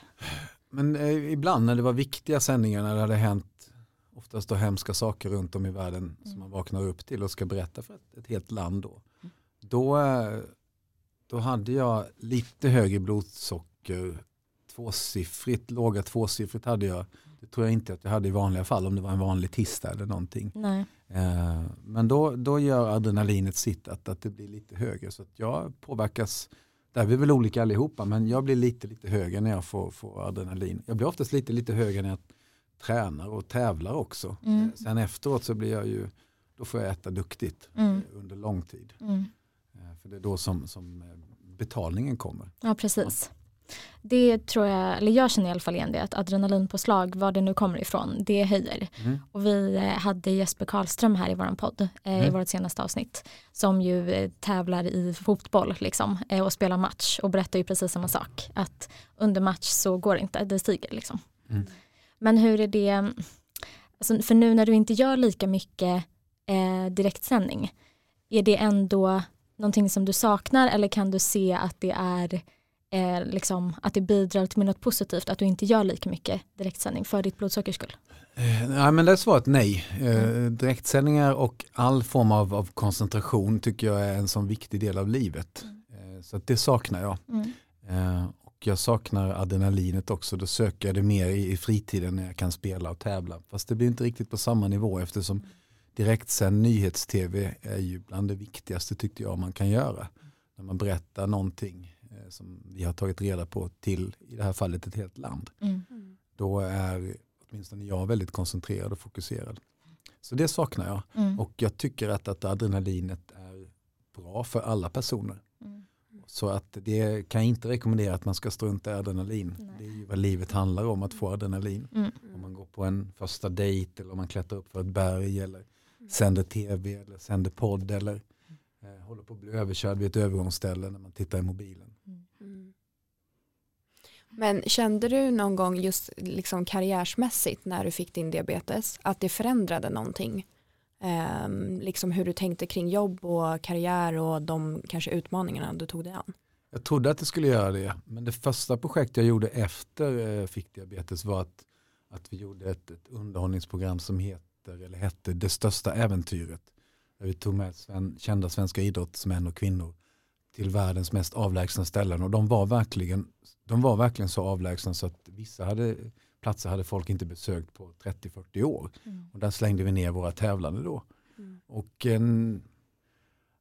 Men eh, ibland när det var viktiga sändningar när det hade hänt oftast då hemska saker runt om i världen som man vaknar upp till och ska berätta för ett, ett helt land då. Då, eh, då hade jag lite högre blodsocker, tvåsiffrigt, låga tvåsiffrigt hade jag. Det tror jag inte att jag hade i vanliga fall om det var en vanlig tisdag eller någonting. Nej. Eh, Men då, då gör adrenalinet sitt att, att det blir lite högre så att jag påverkas där är vi väl olika allihopa men jag blir lite lite högre när jag får, får adrenalin. Jag blir oftast lite lite högre när jag tränar och tävlar också. Mm. Eh, Sen efteråt så blir jag ju, då får jag äta duktigt Mm. eh, under lång tid. Mm. För det är då som, som betalningen kommer. Ja, precis. Det tror jag, eller jag känner i alla fall igen det, att adrenalinpåslag, var det nu kommer ifrån, det höjer. Mm. Och vi eh, hade Jesper Karlström här i vår podd, eh, i Mm. vårt senaste avsnitt, som ju eh, tävlar i fotboll liksom, och spelar match och berättar ju precis samma sak, att under match så går det inte, det stiger liksom. Mm. Men hur är det, alltså, för nu när du inte gör lika mycket eh, direktsändning, är det ändå någonting som du saknar eller kan du se att det är eh, liksom, att det bidrar till något positivt att du inte gör lika mycket direktsändning för ditt blodsockers skull? Eh, nej, men det är svaret nej. Eh, direktsändningar och all form av, av koncentration tycker jag är en sån viktig del av livet. Eh, så det saknar jag. Mm. Eh, och jag saknar adrenalinet också. Då söker jag det mer i, i fritiden när jag kan spela och tävla. Fast det blir inte riktigt på samma nivå eftersom direktsänd nyhets-tv är ju bland det viktigaste tyckte jag man kan göra. När man berättar någonting som vi har tagit reda på till, i det här fallet, ett helt land. Mm. Då är åtminstone jag väldigt koncentrerad och fokuserad. Så det saknar jag. Mm. Och jag tycker att, att adrenalinet är bra för alla personer. Mm. Så att det kan jag inte rekommendera att man ska strunta i adrenalin. Nej. Det är ju vad livet handlar om, att få adrenalin. Mm. Om man går på en första dejt eller om man klättrar upp för ett berg eller sänder tv eller sänder podd eller eh, håller på att bli överkörd vid ett övergångsställe när man tittar i mobilen. Men kände du någon gång just liksom karriärsmässigt när du fick din diabetes att det förändrade någonting? Ehm, liksom hur du tänkte kring jobb och karriär och de kanske utmaningarna du tog dig an? Jag trodde att det skulle göra det, men det första projekt jag gjorde efter jag fick diabetes var att, att vi gjorde ett, ett underhållningsprogram som heter, eller hette Det största äventyret. Där vi tog med sven, kända svenska idrottsmän och kvinnor till världens mest avlägsna ställen. Och de var verkligen, de var verkligen så avlägsna så att vissa hade, platser hade folk inte besökt på 30-40 år. Mm. Och där slängde vi ner våra tävlande då. Mm. Och en,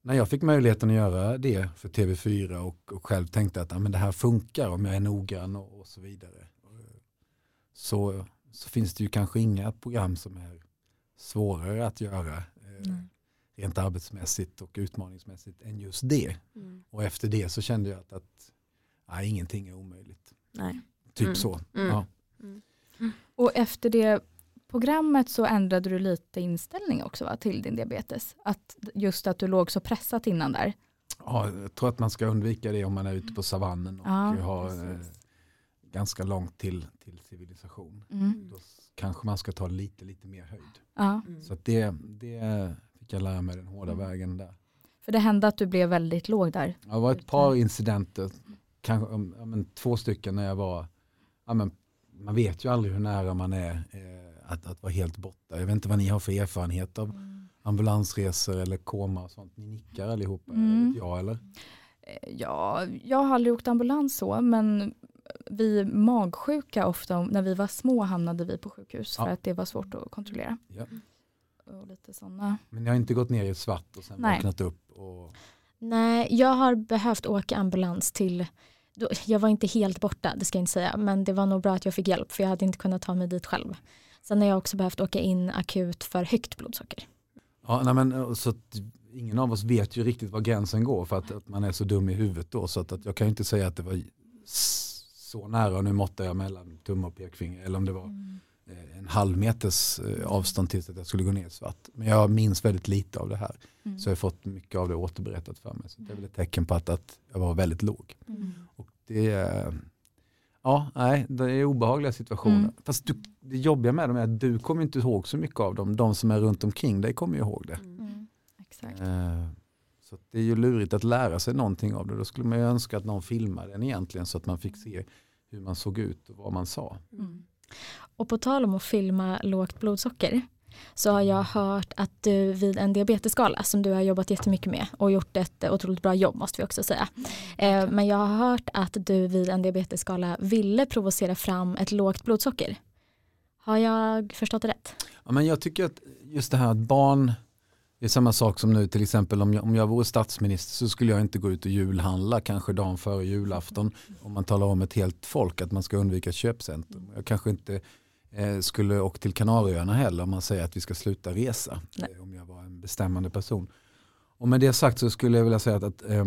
när jag fick möjligheten att göra det för TV4 och, och själv tänkte att ja, men det här funkar om jag är noggrann och, och så vidare. Så, så finns det ju kanske inga program som är svårare att göra eh, Nej. Rent arbetsmässigt och utmaningsmässigt än just det. Mm. Och efter det så kände jag att, att nej, ingenting är omöjligt. Nej. Typ Mm. så. Mm. Ja. Och efter det programmet så ändrade du lite inställning också va, till din diabetes. Att just att du låg så pressat innan där. Ja, jag tror att man ska undvika det om man är ute på savannen och Ja, har eh, precis. ganska långt till, till civilisation. Mm. Då kanske man ska ta lite, lite mer höjd. Ja, Mm. Så att det, det fick jag lära mig den hårda Mm. vägen där. för det hände att du blev väldigt låg där. Det var ett par incidenter, kanske ja, men två stycken när jag var, ja, men man vet ju aldrig hur nära man är eh, att, att vara helt borta. Jag vet inte vad ni har för erfarenhet av ambulansresor eller koma och sånt. Ni nickar allihopa, Mm. ja eller? Eh, Ja, jag har aldrig åkt ambulans så, men vi magsjuka ofta, när vi var små hamnade vi på sjukhus för Ja. att det var svårt att kontrollera. Ja. Och lite sådana. Men ni har inte gått ner i ett svart och sen Nej. vaknat upp och Nej, jag har behövt åka ambulans till, jag var inte helt borta, det ska jag inte säga, men det var nog bra att jag fick hjälp för jag hade inte kunnat ta mig dit själv. Sen har jag också behövt åka in akut för högt blodsocker. Ja, nej men, eh, så att ingen av oss vet ju riktigt var gränsen går för att, att man är så dum i huvudet då. Så att, att jag kan ju inte säga att det var så nära och nu måttar jag mellan tumme och pekfinger. Eller om det var eh, en halv meters eh, avstånd tills att jag skulle gå ner i svart. Men jag minns väldigt lite av det här. Mm. Så jag har fått mycket av det återberättat för mig. Så det är väl ett tecken på att, att jag var väldigt låg. Mm. Och det är, ja, nej, det är obehagliga situationer. Mm. Fast du, det jobbiga med dem är att du kommer inte ihåg så mycket av dem. De som är runt omkring dig kommer ju ihåg det. Mm. Exakt. Eh, Så att det är ju lurigt att lära sig någonting av det. Då skulle man ju önska att någon filmade den egentligen så att man fick se hur man såg ut och vad man sa. Mm. Och på tal om att filma lågt blodsocker så har jag hört att du vid en diabetesskala som du har jobbat jättemycket med och gjort ett otroligt bra jobb måste vi också säga. Eh, Men jag har hört att du vid en diabetesskala ville provocera fram ett lågt blodsocker. Har jag förstått det rätt? Ja, men jag tycker att just det här att barn Det är samma sak som nu till exempel om jag, om jag vore statsminister så skulle jag inte gå ut och julhandla kanske dagen före julafton om man talar om ett helt folk att man ska undvika köpcentrum. Jag kanske inte skulle åka till Kanarieöarna heller om man säger att vi ska sluta resa eh, om jag var en bestämmande person. Och med det sagt så skulle jag vilja säga att, att eh,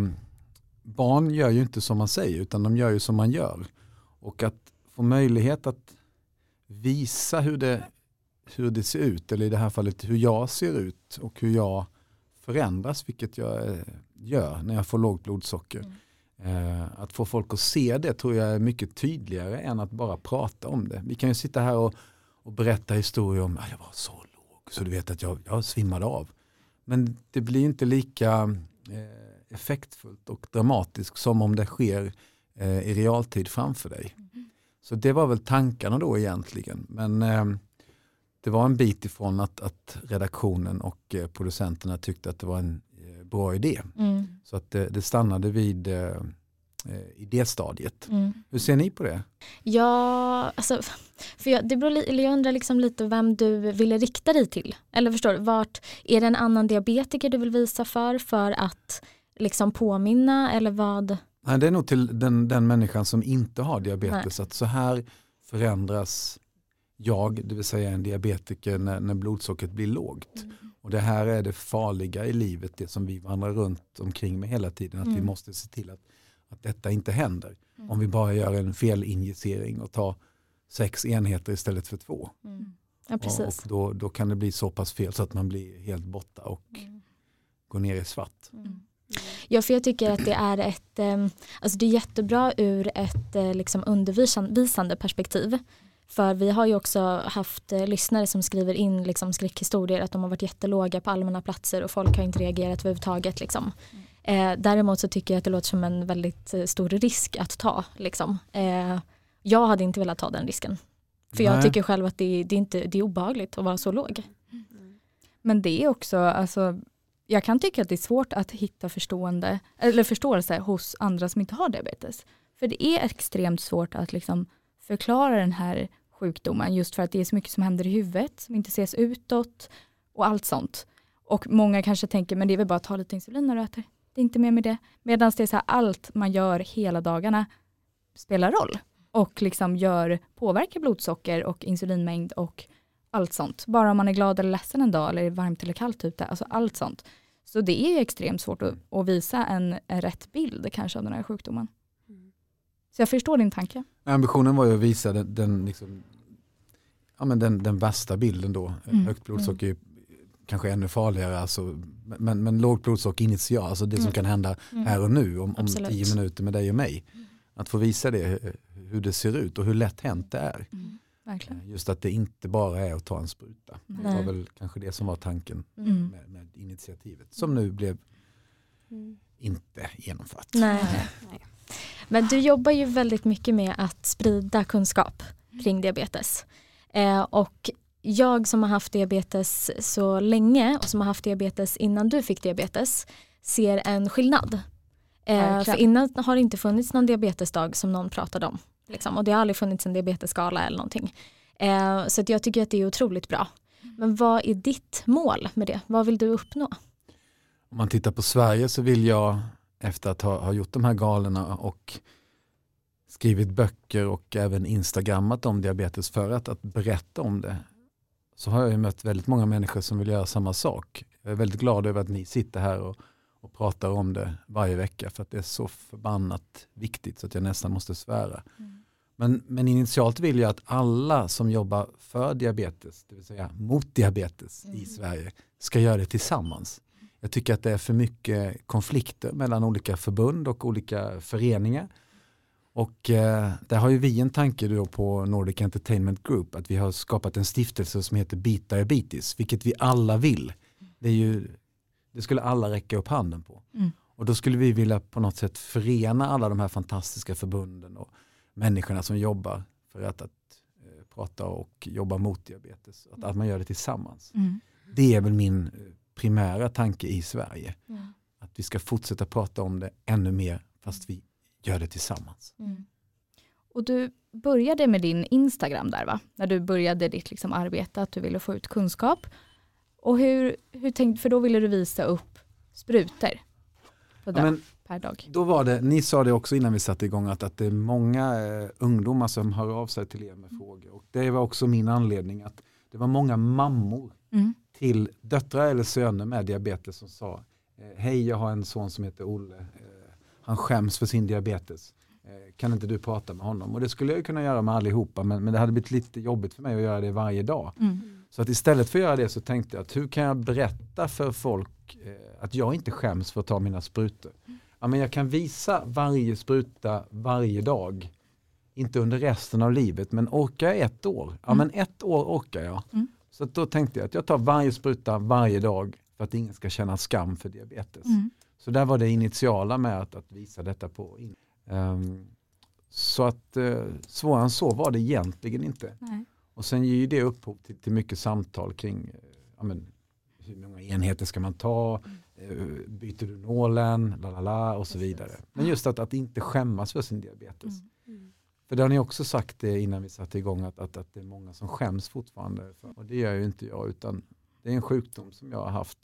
barn gör ju inte som man säger utan de gör ju som man gör. Och att få möjlighet att visa hur det hur det ser ut, eller i det här fallet hur jag ser ut och hur jag förändras, vilket jag eh, gör när jag får lågt blodsocker. Mm. Eh, att få folk att se det tror jag är mycket tydligare än att bara prata om det. Vi kan ju sitta här och, och berätta historier om att ah, jag var så låg så du vet att jag, jag svimmade av. Men det blir inte lika eh, effektfullt och dramatiskt som om det sker eh, i realtid framför dig. Mm. Så det var väl tankarna då egentligen. Men eh, det var en bit ifrån att, att redaktionen och eh, producenterna tyckte att det var en bra idé. Mm. Så att det, det stannade vid eh, eh idéstadiet. Mm. Hur ser ni på det? Ja, alltså, för jag, det beror, eller jag undrar liksom lite vem du ville rikta dig till. Eller förstår du, vart, är det en annan diabetiker du vill visa för, för att liksom påminna eller vad? Nej, det är nog till den, den människan som inte har diabetes, Nej. att så här förändras jag, det vill säga en diabetiker, när, när blodsockret blir lågt. Mm. Och det här är det farliga i livet, det som vi vandrar runt omkring med hela tiden. Att mm. vi måste se till att, att detta inte händer. Mm. Om vi bara gör en felinjicering och tar sex enheter istället för två. Mm. Ja, och, och då, då kan det bli så pass fel så att man blir helt borta och mm. går ner i svart. Mm. Ja, för jag tycker att det är ett, eh, alltså det är jättebra ur ett eh, liksom undervisande perspektiv. För vi har ju också haft eh, lyssnare som skriver in liksom, skräckhistorier att de har varit jättelåga på allmänna platser och folk har inte reagerat överhuvudtaget. Liksom. Mm. Eh, däremot så tycker jag att det låter som en väldigt eh, stor risk att ta. Liksom. Eh, jag hade inte velat ta den risken. För Nej. jag tycker själv att det, det, är inte, det är obehagligt att vara så låg. Mm. Men det är också, alltså, jag kan tycka att det är svårt att hitta förstående, eller förståelse hos andra som inte har diabetes. För det är extremt svårt att liksom förklara den här sjukdomen just för att det är så mycket som händer i huvudet som inte ses utåt och allt sånt. Och många kanske tänker, men det är väl bara att ta lite insulin när du äter. Det är inte mer med det. Medan det är så här, allt man gör hela dagarna spelar roll och liksom gör, påverkar blodsocker och insulinmängd och allt sånt. Bara om man är glad eller ledsen en dag eller är varmt eller kallt ute, alltså allt sånt. Så det är extremt svårt att, att visa en, en rätt bild kanske av den här sjukdomen. Så jag förstår din tanke. Ambitionen var ju att visa den, den, liksom, ja, men den, den värsta bilden då. Mm. Högt blodsocker är kanske ännu farligare. Alltså, men, men lågt blodsocker initialt, alltså det som mm. kan hända mm. här och nu om, om tio minuter med dig och mig. Att få visa det, hur det ser ut och hur lätt hänt det är. Mm. Verkligen. Eh, just att det inte bara är att ta en spruta. Nej. Det var väl kanske det som var tanken mm. med, med, initiativet. Som nu blev mm. inte genomfört. Nej. Nej. Men du jobbar ju väldigt mycket med att sprida kunskap kring diabetes. Eh, och jag som har haft diabetes så länge och som har haft diabetes innan du fick diabetes ser en skillnad. Eh, för innan har det inte funnits någon diabetesdag som någon pratade om. Liksom, och det har aldrig funnits en diabetesskala eller någonting. Eh, så jag tycker att det är otroligt bra. Men vad är ditt mål med det? Vad vill du uppnå? Om man tittar på Sverige så vill jag efter att ha, ha gjort de här galorna och skrivit böcker och även instagrammat om diabetes för att, att berätta om det så har jag mött väldigt många människor som vill göra samma sak. Jag är väldigt glad över att ni sitter här och, och pratar om det varje vecka för att det är så förbannat viktigt så att jag nästan måste svära. Mm. Men, men initialt vill jag att alla som jobbar för diabetes, det vill säga mot diabetes mm. i Sverige, ska göra det tillsammans. Jag tycker att det är för mycket konflikter mellan olika förbund och olika föreningar. Och eh, där har ju vi en tanke då på Nordic Entertainment Group att vi har skapat en stiftelse som heter Beat Diabetes, vilket vi alla vill. Det, är ju, det skulle alla räcka upp handen på. Mm. Och då skulle vi vilja på något sätt förena alla de här fantastiska förbunden och människorna som jobbar för att, att eh, prata och jobba mot diabetes. Att, att man gör det tillsammans. Mm. Det är väl min eh, primära tanke i Sverige. Mm. Att vi ska fortsätta prata om det ännu mer fast vi gör det tillsammans. Mm. Och du började med din Instagram där va? När du började ditt liksom arbete, att du ville få ut kunskap. Och hur, hur tänkte, för då ville du visa upp sprutor på dag, per dag. då var det, ni sa det också innan vi satte igång att, att det är många eh, ungdomar som hör av sig till er med frågor. Och det var också min anledning att det var många mammor Mm. Till döttrar eller söner med diabetes som sa eh, Hej jag har en son som heter Olle, eh, han skäms för sin diabetes. Eh, Kan inte du prata med honom? Och det skulle jag kunna göra med allihopa men, men det hade blivit lite jobbigt för mig att göra det varje dag. Mm. Så att istället för att göra det så tänkte jag att hur kan jag berätta för folk att jag inte skäms för att ta mina sprutor. Ja, men jag kan visa varje spruta varje dag. Inte under resten av livet men orkar jag ett år? Ja men ett år orkar jag. Mm. Så då tänkte jag att jag tar varje spruta varje dag för att ingen ska känna skam för diabetes. Mm. Så där var det initiala med att, att visa detta på. Ehm, så att eh, svårare än så var det egentligen inte. Nej. Och sen ger ju det upphov till, till mycket samtal kring eh, ja, men, hur många enheter ska man ta, eh, byter du nålen, la la la och så vidare. Men just att, att inte skämmas för sin diabetes. Mm. För det har ni också sagt det innan vi satte igång att, att, att det är många som skäms fortfarande. Och det gör ju inte jag utan det är en sjukdom som jag har haft.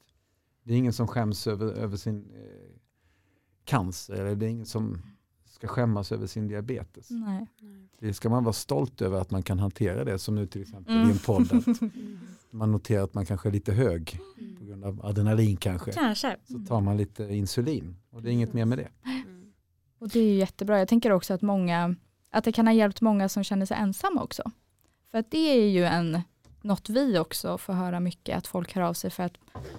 Det är ingen som skäms över, över sin eh, cancer eller det är ingen som ska skämmas över sin diabetes. Nej. Det ska man vara stolt över att man kan hantera det som nu till exempel Mm. i en podd. Att man noterar att man kanske är lite hög på grund av adrenalin kanske. Kanske. Så tar man lite insulin och det är inget mer med det. Och det är ju jättebra. Jag tänker också att många, att det kan ha hjälpt många som känner sig ensamma också. För att det är ju en, något vi också får höra mycket, att folk hör av sig för att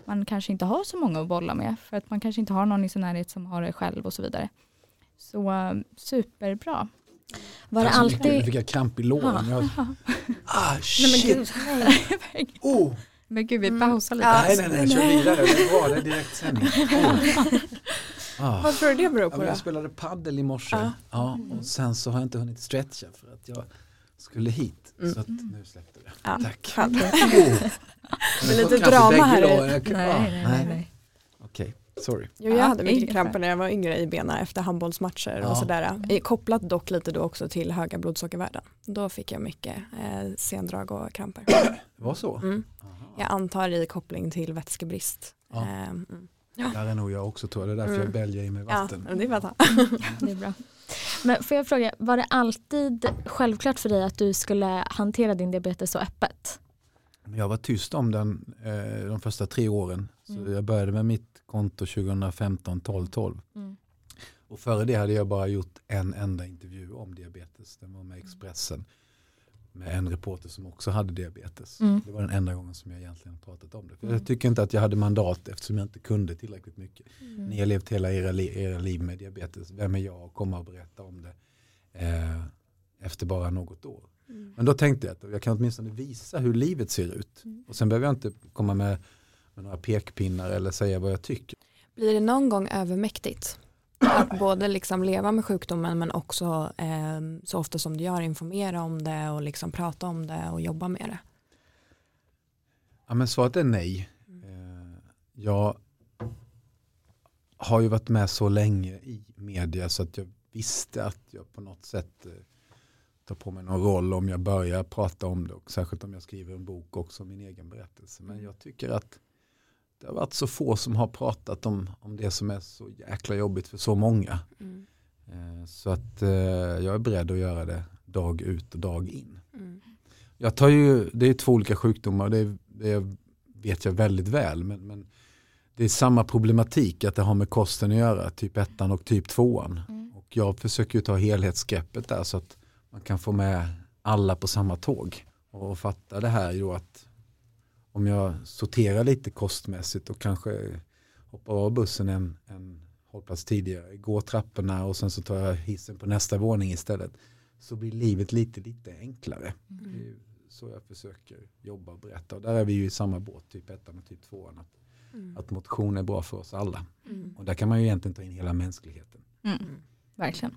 man kanske inte har så många att bolla med, för att man kanske inte har någon i sin närhet som har det själv och så vidare. Så eh, superbra. Var det Tack så mycket. Nu alltid... fick jag kramp i låren. Jag, ah, Nej, shit. men gud, nej. oh. Men gud, vi Mm. pausar lite. Ja. Nej, nej, nej, kör vidare. Det är det är direktsändning. Oh. Ah. Vad tror du det beror på jag spelade paddel i morse. Ja. Ja, och sen så har jag inte hunnit stretcha för att jag skulle hit. Mm. Så att nu släppte det. Ja. Tack. Oh. Det är lite drama här. Nej, ah, nej, nej, nej. Okej, sorry. Jo, jag Ja, hade mycket kramper när jag var yngre i benen efter handbollsmatcher Ja. och sådär. Eh, Kopplat dock lite då också till höga blodsockervärden. Då fick jag mycket eh, sendrag och kramper. Det var så? Mm. Jag antar i koppling till vätskebrist. Ja. Eh, mm. Där är nog jag också tror jag. Det är därför Mm. jag bälgar i mig Ja, vatten. det är att Det är bra. Men får jag fråga, var det alltid självklart för dig att du skulle hantera din diabetes så öppet? Jag var tyst om den eh, de första tre åren. Så Mm. jag började med mitt konto 2015, 12, 12. Mm. Och före det hade jag bara gjort en enda intervju om diabetes. Den var med Expressen. Med en reporter som också hade diabetes. Mm. Det var den enda gången som jag egentligen pratat om det. För Jag tycker inte att jag hade mandat eftersom jag inte kunde tillräckligt mycket. Ni har levt hela era, li- era liv med diabetes. Vem är jag att komma och berätta om det eh, efter bara något år? Men då tänkte jag att jag kan åtminstone visa hur livet ser ut. Och sen behöver jag inte komma med, med några pekpinnar eller säga vad jag tycker. Blir det någon gång övermäktigt? Att både liksom leva med sjukdomen men också eh, så ofta som du gör informera om det och liksom prata om det och jobba med det. Ja, men svaret är nej. Eh, Jag har ju varit med så länge i media så att jag visste att jag på något sätt eh, tar på mig någon roll om jag börjar prata om det och särskilt om jag skriver en bok också om min egen berättelse. Men jag tycker att det har varit så få som har pratat om, om det som är så jäkla jobbigt för så många. Eh, Så att eh, jag är beredd att göra det dag ut och dag in. Jag tar ju, det är två olika sjukdomar, det, det vet jag väldigt väl. Men, men det är samma problematik att det har med kosten att göra, typ ettan och typ tvåan. Och jag försöker ta helhetsgreppet där så att man kan få med alla på samma tåg. Och fatta det här ju att om jag sorterar lite kostmässigt och kanske hoppar av bussen en, en hållplats tidigare, går trapporna och sen så tar jag hissen på nästa våning istället. Så blir livet lite, lite enklare. Det är så jag försöker jobba och berätta. Och där är vi ju i samma båt, typ ettan och typ tvåan. Att, att motion är bra för oss alla. Och där kan man ju egentligen ta in hela mänskligheten. Mm. Verkligen.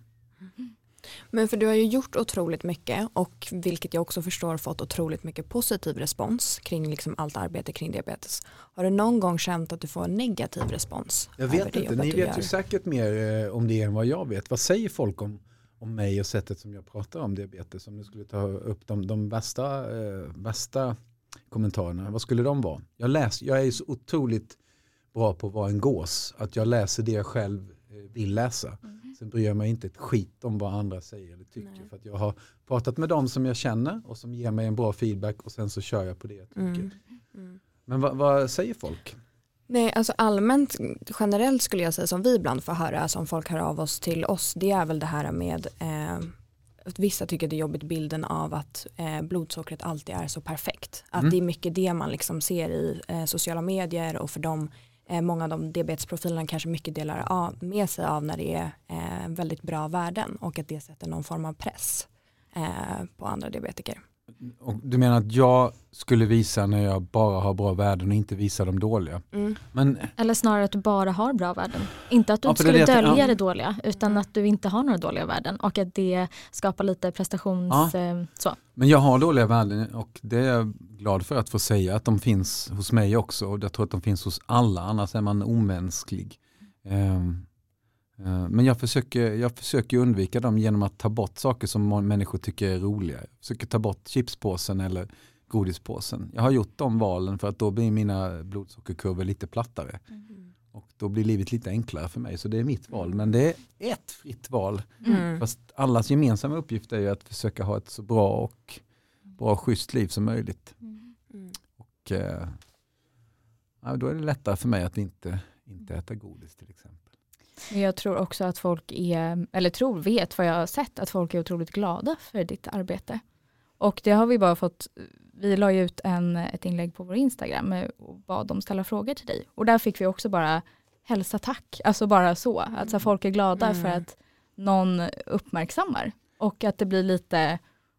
Men för du har ju gjort otroligt mycket och vilket jag också förstår fått otroligt mycket positiv respons kring liksom allt arbete kring diabetes. Har du någon gång känt att du får en negativ respons? Jag vet inte, ni vet ju säkert mer eh, om det än vad jag vet. Vad säger folk om, om mig och sättet som jag pratar om diabetes? Om du skulle ta upp de, de värsta, eh, värsta kommentarerna, vad skulle de vara? Jag, läs, jag är så otroligt bra på att vara en gås, att jag läser det jag själv eh, vill läsa. Mm. Sen bryr jag mig inte ett skit om vad andra säger eller tycker. Nej. För att jag har pratat med dem som jag känner och som ger mig en bra feedback och sen så kör jag på det jag tycker. Mm. Mm. Men vad, vad säger folk? Nej, alltså allmänt generellt skulle jag säga som vi ibland får höra som folk hör av oss till oss det är väl det här med eh, att vissa tycker det är jobbigt bilden av att eh, blodsockret alltid är så perfekt. Att Mm. det är mycket det man liksom ser i eh, sociala medier och för dem Eh, många av de diabetesprofilerna kanske mycket delar av, med sig av när det är eh, väldigt bra värden och att det sätter någon form av press eh, på andra diabetiker. Och du menar att jag skulle visa när jag bara har bra värden och inte visa de dåliga? Mm. Men Eller snarare att du bara har bra värden. Inte att du Ja, inte skulle det dölja ja. det dåliga utan att du inte har några dåliga värden och att det skapar lite prestations... Eh, så. Men jag har dåliga värden och det är jag glad för att få säga att de finns hos mig också och jag tror att de finns hos alla, annars är man omänsklig. Eh, Men jag försöker, jag försöker undvika dem genom att ta bort saker som människor tycker är roliga. Jag försöker ta bort chipspåsen eller godispåsen. Jag har gjort de valen för att då blir mina blodsockerkurvor lite plattare. Och då blir livet lite enklare för mig. Så det är mitt val. Men det är ett fritt val. Mm. Fast allas gemensamma uppgift är ju att försöka ha ett så bra och bra schysst liv som möjligt. Mm. Och, eh, då är det lättare för mig att inte, inte äta godis till exempel. Men jag tror också att folk är, eller tror, vet vad jag har sett, att folk är otroligt glada för ditt arbete. Och det har vi bara fått, vi la ju ut en, ett inlägg på vår Instagram och bad dem ställa frågor till dig. Och där fick vi också bara hälsa tack, alltså bara så, att så här, folk är glada Mm. för att någon uppmärksammar. Och att det blir lite,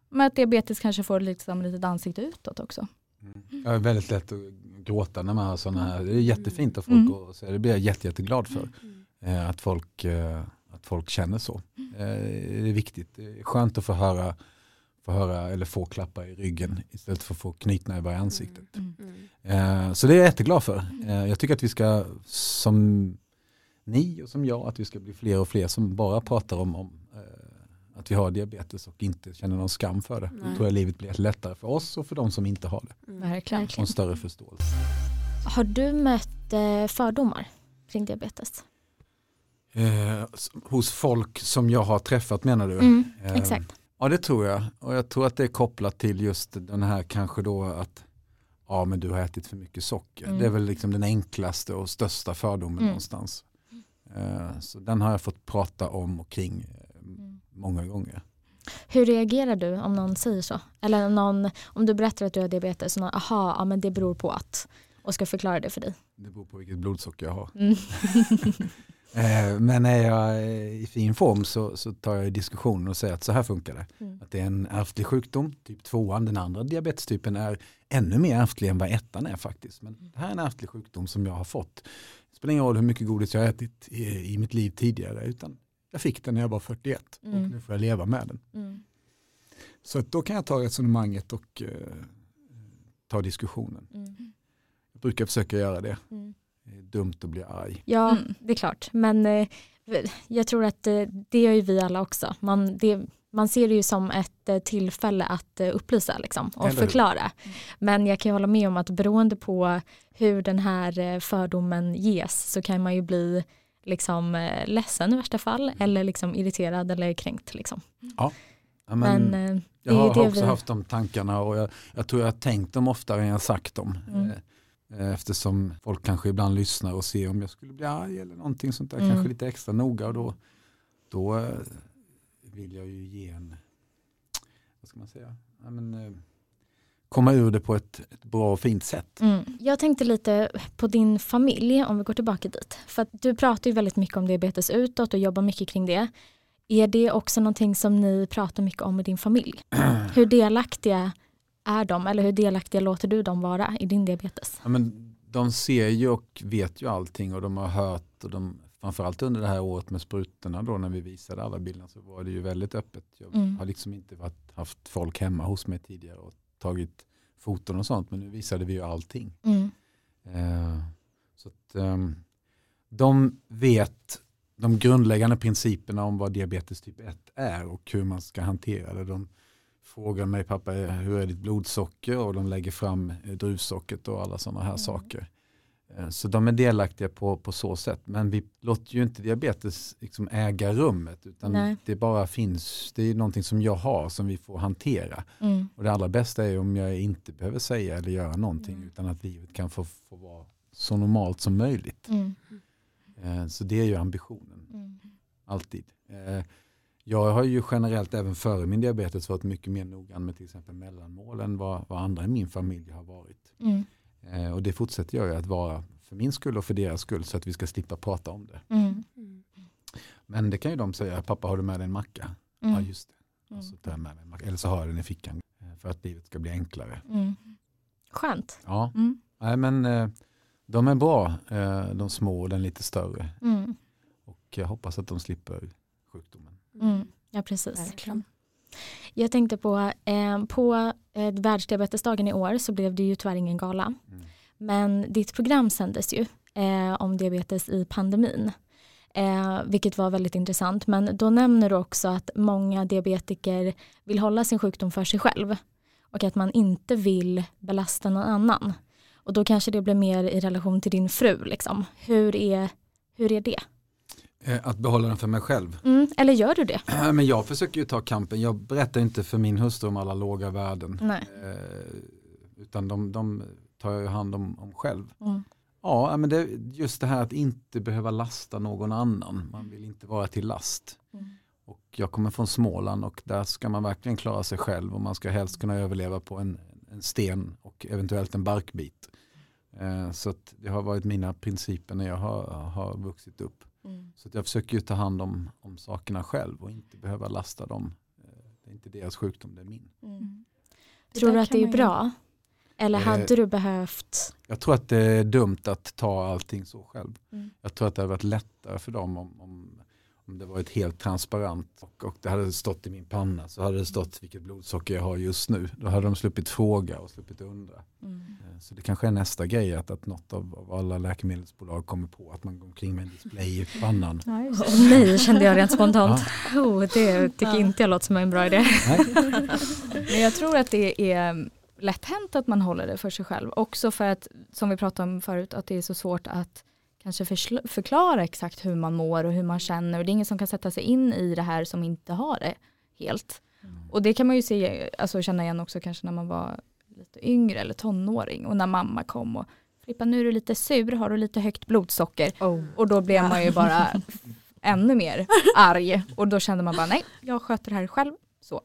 men att diabetes kanske får liksom lite ansikte utåt också. Jag är väldigt lätt att gråta när man har sådana här, det är jättefint av folk Mm. och så det blir jag jätte, jätteglad för. Eh, att, folk, eh, att folk känner så. Eh, det är viktigt, det är skönt att få höra, få höra eller få klappa i ryggen istället för att få knytnävar i ansiktet. Mm. Eh, Så det är jag jätteglad för. Eh, Jag tycker att vi ska, som ni och som jag, att vi ska bli fler och fler som bara pratar om, om eh, att vi har diabetes och inte känner någon skam för det. Då Nej. tror jag livet blir lättare för oss och för de som inte har det. Mm. Verkligen. Och en större förståelse. Har du mött eh, fördomar kring diabetes? Eh, hos folk som jag har träffat menar du? Mm, Eh, exakt. Ja det tror jag. Och jag tror att det är kopplat till just den här kanske då att ja men du har ätit för mycket socker. Mm. Det är väl liksom den enklaste och största fördomen Mm. någonstans. Eh, Så den har jag fått prata om och kring Mm. många gånger. Hur reagerar du om någon säger så? Eller någon, om du berättar att du har diabetes och någon, aha, ja, men det beror på att och ska förklara det för dig. Det beror på vilket blodsocker jag har. Mm. Eh, Men är jag eh, i fin form så, så tar jag diskussionen och säger att så här funkar det. Mm. Att det är en ärftlig sjukdom, typ tvåan. Den andra diabetestypen är ännu mer ärftlig än vad ettan är faktiskt. Men det här är en ärftlig sjukdom som jag har fått. Det spelar ingen roll hur mycket godis jag har ätit i, i mitt liv tidigare utan jag fick den när jag var 41 Mm. och nu får jag leva med den. Mm. Så då kan jag ta resonemanget och eh, ta diskussionen. Mm. Jag brukar försöka göra det. Mm. Dumt att bli arg. Ja, Mm. det är klart. Men eh, jag tror att eh, det gör ju vi alla också. Man, det, man ser det ju som ett eh, tillfälle att upplysa liksom, och Eller hur? förklara. Men jag kan ju hålla med om att beroende på hur den här fördomen ges så kan man ju bli liksom, ledsen i värsta fall eller liksom irriterad eller kränkt. Liksom. Ja, Men, men, det jag har, har också vi... haft de tankarna och jag, jag tror jag har tänkt dem oftare än jag sagt dem. Mm. Eh, Eftersom folk kanske ibland lyssnar och ser om jag skulle bli arg eller någonting sånt där. Mm. Kanske lite extra noga och då, då eh, vill jag ju ge en, vad ska man säga, ja, men, eh, komma ur det på ett, ett bra och fint sätt. Mm. Jag tänkte lite på din familj om vi går tillbaka dit. För att du pratar ju väldigt mycket om diabetes utåt och jobbar mycket kring det. Är det också någonting som ni pratar mycket om i din familj? Hur delaktiga är de eller hur delaktiga låter du dem vara i din diabetes? Ja, men de ser ju och vet ju allting och de har hört och de, framförallt under det här året med sprutorna då när vi visade alla bilderna så var det ju väldigt öppet. Jag Mm. har liksom inte varit, haft folk hemma hos mig tidigare och tagit foton och sånt men nu visade vi ju allting. Mm. Eh, så att, ehm, de vet de grundläggande principerna om vad diabetes typ 1 är och hur man ska hantera det. De frågar mig pappa hur är ditt blodsocker och de lägger fram eh, druvsockret och alla sådana här Mm. saker. Eh, Så de är delaktiga på, på så sätt. Men vi låter ju inte diabetes liksom äga rummet utan Nej. det bara finns, det är någonting som jag har som vi får hantera. Mm. Och det allra bästa är om jag inte behöver säga eller göra någonting Mm. utan att livet kan få, få vara så normalt som möjligt. Mm. Eh, Så det är ju ambitionen, Mm. alltid. Jag har ju generellt även före min diabetes varit mycket mer noggrann med till exempel mellanmål än vad, vad andra i min familj har varit. Mm. Eh, Och det fortsätter jag ju att vara för min skull och för deras skull så att vi ska slippa prata om det. Mm. Men det kan ju de säga, pappa har du med dig en macka? Ja Mm. just det. Mm. Och så tar jag med mig en macka. Eller så har jag den i fickan eh, för att livet ska bli enklare. Mm. Skönt. Ja, Mm. Nej, men eh, de är bra, eh, de små och den lite större. Mm. Och jag hoppas att de slipper sjukdomen. Mm. Ja, precis. Verkligen. Jag tänkte på, eh, på eh, världsdiabetesdagen i år så blev det ju tyvärr ingen gala. Mm. Men ditt program sändes ju eh, om diabetes i pandemin. Eh, vilket var väldigt intressant. Men då nämner du också att många diabetiker vill hålla sin sjukdom för sig själv. Och att man inte vill belasta någon annan. Och då kanske det blir mer i relation till din fru. Liksom. Hur, är, hur är det? Eh, Att behålla den för mig själv. Mm, eller gör du det? Men jag försöker ju ta kampen. Jag berättar inte för min hustru om alla låga värden. Nej. Eh, utan de, de tar jag hand om, om själv. Mm. Ja, men det, just det här att inte behöva lasta någon annan. Man vill inte vara till last. Mm. Och jag kommer från Småland och där ska man verkligen klara sig själv och man ska helst kunna överleva på en, en sten och eventuellt en barkbit. Eh, så det har varit mina principer när jag har, har vuxit upp. Mm. Så att jag försöker ju ta hand om, om sakerna själv och inte behöva lasta dem. Eh, Det är inte deras sjukdom, det är min. Mm. Det Tror du att det är bra? Eller Eh, hade du behövt? Jag tror att det är dumt att ta allting så själv. Mm. Jag tror att det hade varit lättare för dem om, om, om det varit helt transparent och, och det hade stått i min panna så hade det stått vilket blodsocker jag har just nu. Då hade de sluppit fråga och sluppit undra. Mm. Eh, Så det kanske är nästa grej att, att något av, av alla läkemedelsbolag kommer på att man går omkring med en display i pannan. Ja. Åh nej, kände jag rent spontant. Oh, det tycker inte jag låter som en bra idé. Nej? Men jag tror att det är lätt hänt att man håller det för sig själv. Också för att, som vi pratade om förut, att det är så svårt att kanske förklara exakt hur man mår och hur man känner. Och det är ingen som kan sätta sig in i det här som inte har det helt. Och det kan man ju se, alltså känna igen också kanske när man var lite yngre eller tonåring och när mamma kom och Filippa nu är du lite sur, har du lite högt blodsocker? Och då blev man ju bara ännu mer arg och då kände man bara nej, jag sköter det här själv. Så,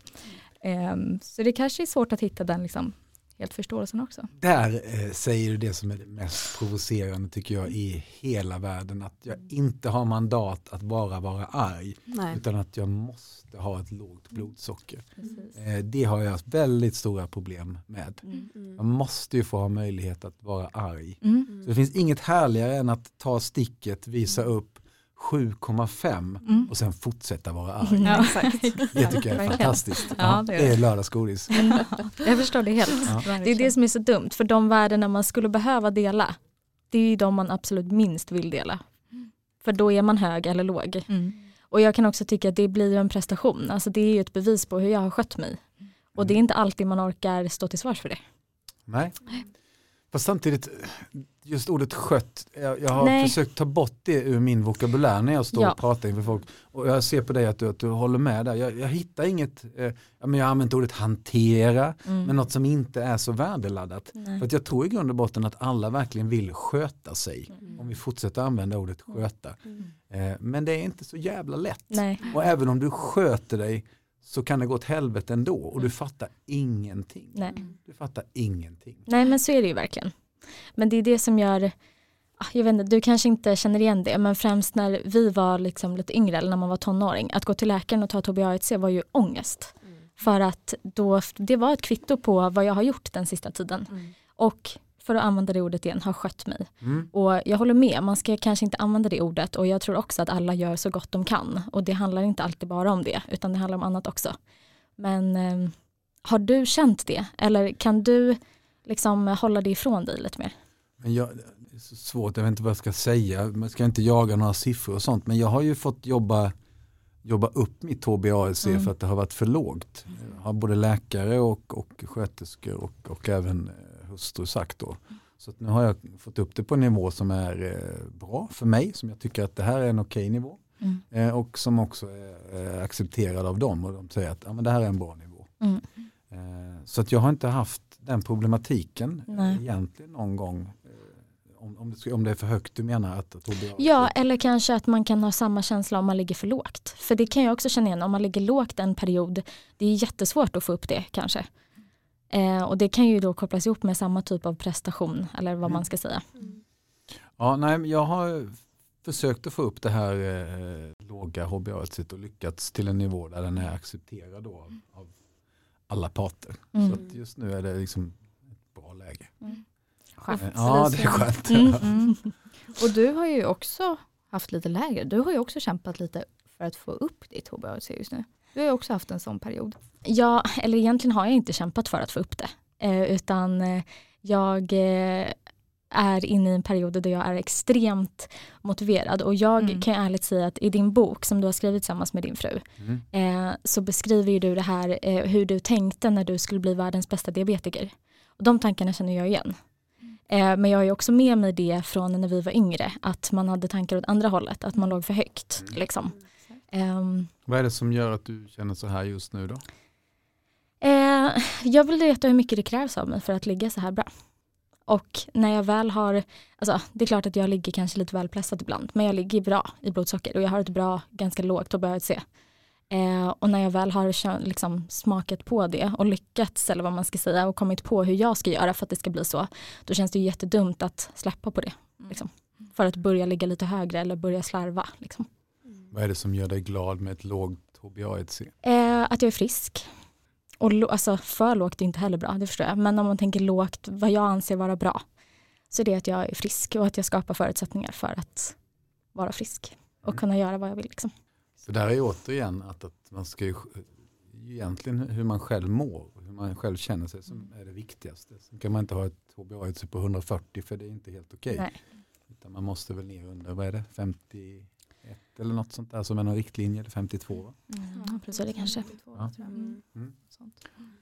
Ehm, så det kanske är svårt att hitta den liksom, helt förståelsen också. Där eh, säger du det som är det mest provocerande tycker jag i hela världen. Att jag inte har mandat att bara vara arg Nej. utan att jag måste ha ett lågt blodsocker. Eh, det har jag haft väldigt stora problem med. Mm. Man måste ju få ha möjlighet att vara arg. Mm. Så det finns inget härligare än att ta sticket, visa upp 7,5 Mm. och sen fortsätta vara arg. Ja, exakt. Det tycker jag är fantastiskt. Ja, det är det är lördagsgodis. Jag förstår det helt. Ja. Det är det som är så dumt, för de värdena man skulle behöva dela, det är ju de man absolut minst vill dela. För då är man hög eller låg. Mm. Och jag kan också tycka att det blir en prestation, alltså det är ju ett bevis på hur jag har skött mig. Och det är inte alltid man orkar stå till svars för det. Nej. Fast samtidigt, just ordet skött, jag, jag har Nej. försökt ta bort det ur min vokabulär när jag står Ja. och pratar inför folk. Och jag ser på dig att du, att du håller med där. Jag, jag hittar inget, eh, men jag har använt ordet hantera, Mm. men något som inte är så värdeladdat. Nej. För jag tror i grund och botten att alla verkligen vill sköta sig. Mm. Om vi fortsätter använda ordet sköta. Eh, men det är inte så jävla lätt. Nej. Och även om du sköter dig så kan det gå åt helvete ändå och du fattar ingenting. Nej. Du fattar ingenting. Nej men så är det ju verkligen. Men det är det som gör, ah, jag vet inte, du kanske inte känner igen det, men främst när vi var liksom lite yngre eller när man var tonåring, att gå till läkaren och ta TBA1C var ju ångest. För att då, det var ett kvitto på vad jag har gjort den sista tiden. Och för att använda det ordet igen, har skött mig. Mm. Och jag håller med, man ska kanske inte använda det ordet och jag tror också att alla gör så gott de kan. Och det handlar inte alltid bara om det, utan det handlar om annat också. Men eh, har du känt det? Eller kan du liksom hålla det ifrån dig lite mer? Men jag, det är så svårt, jag vet inte vad jag ska säga. Man ska inte jaga några siffror och sånt. Men jag har ju fått jobba jobba upp mitt HbA1c Mm. för att det har varit för lågt. Har både läkare och, och sköterskor och, och även eh, hustru sagt då. Så nu har jag fått upp det på en nivå som är eh, bra för mig, som jag tycker att det här är en okej nivå. Mm. Eh, och som också är accepterad av dem och de säger att ja, men det här är en bra nivå. Mm. Eh, så att jag har inte haft den problematiken eh, Nej. egentligen någon gång. Eh, om, om, det, ska- om det är för högt du menar att, att HbA1c Ja, eller kanske att man kan ha samma känsla om man ligger för lågt. För det kan jag också känna igen, om man ligger lågt en period, det är jättesvårt att få upp det kanske. Eh, och det kan ju då kopplas ihop med samma typ av prestation, eller vad Mm. man ska säga. Ja, nej, jag har försökt att få upp det här eh, låga HbA1c och lyckats till en nivå där den är accepterad då av, av alla parter. Mm. Så att just nu är det liksom ett bra läge. Skönt. Eh, Ja, det är skönt. Mm. Mm. Och du har ju också haft lite lägre. Du har ju också kämpat lite för att få upp ditt HbA1c just nu. Du har ju också haft en sån period. Ja, eller egentligen har jag inte kämpat för att få upp det. Eh, utan eh, jag eh, är inne i en period där jag är extremt motiverad. Och jag Mm. kan ärligt säga att i din bok som du har skrivit tillsammans med din fru Mm. eh, så beskriver ju du det här eh, hur du tänkte när du skulle bli världens bästa diabetiker. Och de tankarna känner jag igen. Eh, men jag ju också med mig det från när vi var yngre, att man hade tankar åt andra hållet, att man låg för högt. Liksom. Ehm, Vad är det som gör att du känner så här just nu då? Eh, jag vill veta hur mycket det krävs av mig för att ligga så här bra. Och när jag väl har, alltså det är klart att jag ligger kanske lite väl pressat ibland, men jag ligger bra i blodsocker och jag har ett bra, ganska lågt HbA1c. Eh, och när jag väl har liksom, smakat på det och lyckats, eller vad man ska säga, och kommit på hur jag ska göra för att det ska bli så, då känns det ju jättedumt att släppa på det. Liksom. För att börja ligga lite högre eller börja slarva. Liksom. Vad är det som gör dig glad med ett lågt HbA1c? Eh, att jag är frisk. Och alltså, för lågt är inte heller bra, det förstår jag. Men om man tänker lågt, vad jag anser vara bra, så är det att jag är frisk och att jag skapar förutsättningar för att vara frisk och Mm. kunna göra vad jag vill. Liksom. Så där är ju återigen att, att man ska ju egentligen hur man själv mår hur man själv känner sig som är det viktigaste. Sen kan man inte ha ett HbA1c på 140 för det är inte helt okej. Nej. Utan man måste väl ner under, vad är det, 51 eller något sånt där som är någon riktlinje, eller 52 va? Ja, så är det kanske. Ja. Mm. Mm.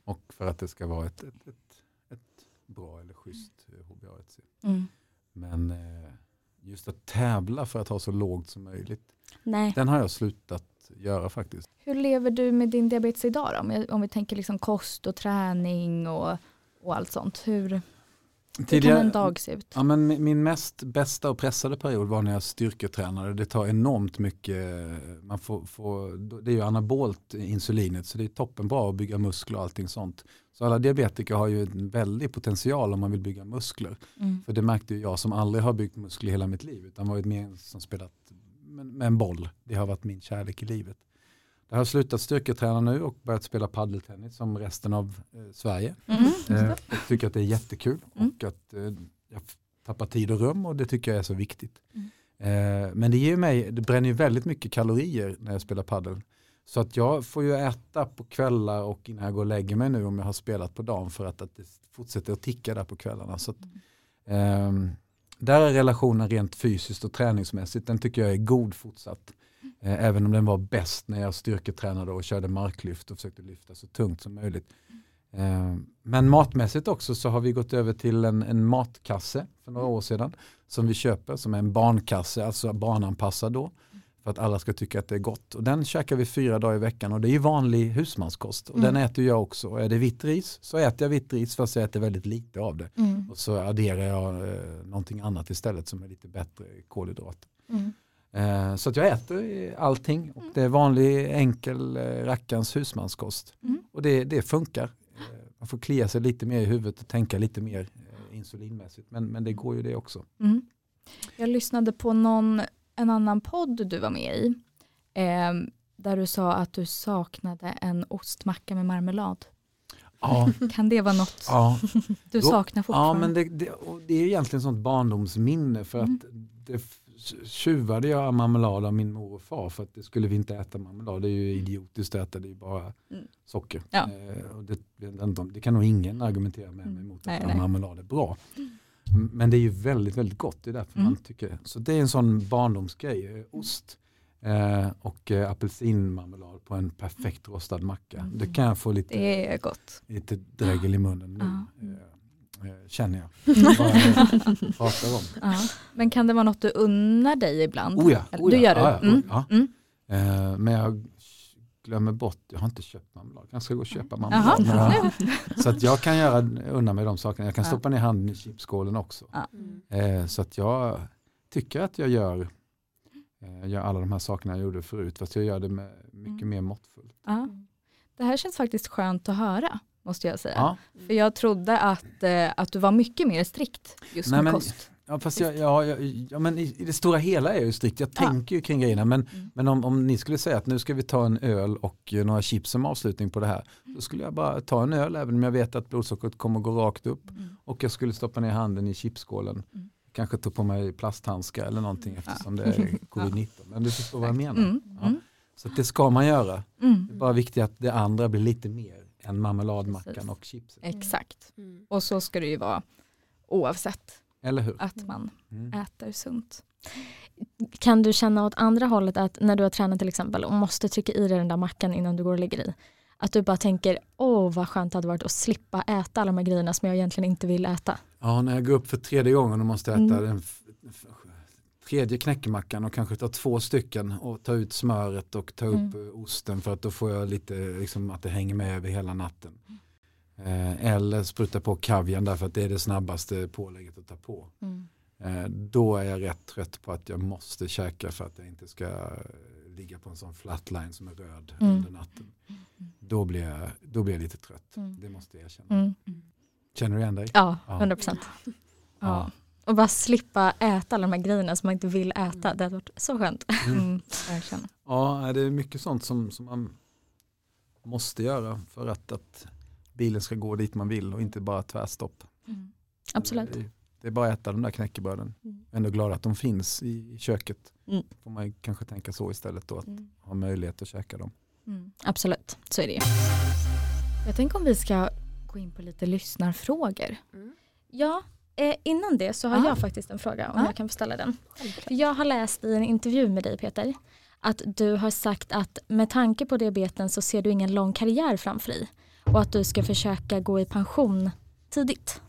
Och för att det ska vara ett, ett, ett, ett bra eller schysst eh, HbA1c. Mm. Men eh, just att tävla för att ha så lågt som möjligt, Nej. den har jag slutat göra faktiskt. Hur lever du med din diabetes idag då? Om vi tänker liksom kost och träning och, och allt sånt. Hur, hur kan en dag se ut? Ja, men mi- min mest bästa och pressade period var när jag styrketränade. Det tar enormt mycket, man får, får, det är ju anabolt insulinet så det är toppen bra att bygga muskler och allting sånt. Så alla diabetiker har ju en väldig potential om man vill bygga muskler. Mm. För det märkte ju jag som aldrig har byggt muskler i hela mitt liv utan varit med som spelat med med en boll. Det har varit min kärlek i livet. Jag har slutat styrketräna nu och börjat spela paddeltennis som resten av eh, Sverige. Mm. Eh, jag tycker att det är jättekul Mm. och att eh, jag tappar tid och rum och det tycker jag är så viktigt. Mm. Eh, men det ger mig, det bränner ju väldigt mycket kalorier när jag spelar paddel. Så att jag får ju äta på kvällar och innan jag går och lägger mig nu om jag har spelat på dagen för att, att det fortsätter att ticka där på kvällarna. Så att, ehm, där är relationen rent fysiskt och träningsmässigt, den tycker jag är god fortsatt. Eh, även om den var bäst när jag styrketränade och körde marklyft och försökte lyfta så tungt som möjligt. Eh, Men matmässigt också så har vi gått över till en, en matkasse för några år sedan som vi köper som är en barnkasse, alltså barnanpassad då. För att alla ska tycka att det är gott. Och den käkar vi fyra dagar i veckan och det är vanlig husmanskost. Och Mm. den äter jag också. Och är det vitt ris så äter jag vitt ris fast jag äter väldigt lite av det. Mm. Och så adderar jag eh, någonting annat istället som är lite bättre kolhydrater. Mm. Eh, så att jag äter allting. Och det är vanlig enkel eh, rackarns husmanskost. Mm. Och det, det funkar. Eh, man får klia sig lite mer i huvudet och tänka lite mer eh, insulinmässigt. Men, men det går ju det också. Mm. Jag lyssnade på någon, en annan podd du var med i. Eh, där du sa att du saknade en ostmacka med marmelad. Ja, Kan det vara något ja. du saknar ja fortfarande? men det, det, det är egentligen sånt barndomsminne för Mm. att det tjuvade jag marmelad av min mor och far för att det skulle vi inte äta marmelad. Det är ju idiotiskt att äta, det är ju bara Mm. socker. Ja. Eh, och det, det, det kan nog ingen argumentera med mig Mm. emot att nej. marmelad är bra. M- Men det är ju väldigt, väldigt gott. Det är därför Mm. man tycker Så det är en sån barndomsgrej. Eh, Ost. Eh, och eh, apelsinmarmelad på en perfekt rostad macka. Mm. Det kan jag få lite, Det lite dregel i munnen nu. Ja. Eh, känner jag. Jag om. Ja. Men kan det vara något du unnar dig ibland? Oh ja, oh Du ja, gör det? ja, ja, Mm. ja. Mm. Eh, men jag glömmer bort, jag har inte köpt marmelad. Jag ska gå och köpa Jaha. marmelad. Jag- Så att jag kan göra unna mig de sakerna. Jag kan stoppa ner handen i chipskålen också. Mm. Eh, så att jag tycker att jag gör, eh, gör alla de här sakerna jag gjorde förut. Fast jag gör det med mycket Mm. mer måttfullt. Det här känns faktiskt skönt att höra, måste jag säga. Ja, För jag trodde att, eh, att du var mycket mer strikt just Nej, med men- kost. ja fast jag, ja, ja, ja, men i, i det stora hela är jag ju strikt. Jag Ja. tänker ju kring grejerna. Men, Mm. men om, om ni skulle säga att nu ska vi ta en öl och eh, några chips som avslutning på det här. Då skulle jag bara ta en öl även om jag vet att blodsockret kommer gå rakt upp. Mm. Och jag skulle stoppa ner handen i chipskålen. Mm. Kanske ta på mig plasthandskar eller någonting eftersom det är covid-19. Men du förstår vad jag menar. Mm. Mm. Så det ska man göra. Mm. Det är bara viktigt att det andra blir lite mer än marmeladmackan Precis. och chipset. Exakt. Mm. Och så ska det ju vara oavsett Eller hur? att man Mm. äter sunt. Kan du känna åt andra hållet att när du har tränat till exempel och måste trycka i dig den där mackan innan du går och lägger i. Att du bara tänker, åh vad skönt det hade varit att slippa äta alla de här grejerna som jag egentligen inte vill äta. Ja, när jag går upp för tredje gången och måste äta Mm. den tredje knäckemackan och kanske ta två stycken och ta ut smöret och ta upp Mm. eh, osten för att då får jag lite liksom att det hänger med över hela natten. Eh, eller spruta på kavian därför att det är det snabbaste pålägget att ta på. Eh, då är jag rätt trött på att jag måste käka för att jag inte ska eh, ligga på en sån flatline som är röd Mm. under natten. Då blir, jag, då blir jag lite trött. Mm. Det måste jag erkänna. Mm. Känner du igen dig? Ja, Ja. 100 procent. Ja. Ja. Och bara slippa äta alla de här grejerna som man inte vill äta. Det hade varit så skönt. Mm. Mm. Verkligen. Ja, det är mycket sånt som, som man måste göra för att, att bilen ska gå dit man vill och inte bara tvärstopp. Absolut. Det är, det är bara att äta de där knäckebröden. Mm. Ändå glad att de finns i, i köket. Mm. Får man ju kanske tänka så istället då, att Mm. ha möjlighet att käka dem. Mm. Absolut, så är det ju. Jag tänker om vi ska gå in på lite lyssnarfrågor. Mm. Ja, eh, innan det så har Ja. jag faktiskt en fråga om Ja. jag kan få ställa den. För jag har läst i en intervju med dig Peter att du har sagt att med tanke på diabeten så ser du ingen lång karriär framför dig och att du ska försöka gå i pension tidigt.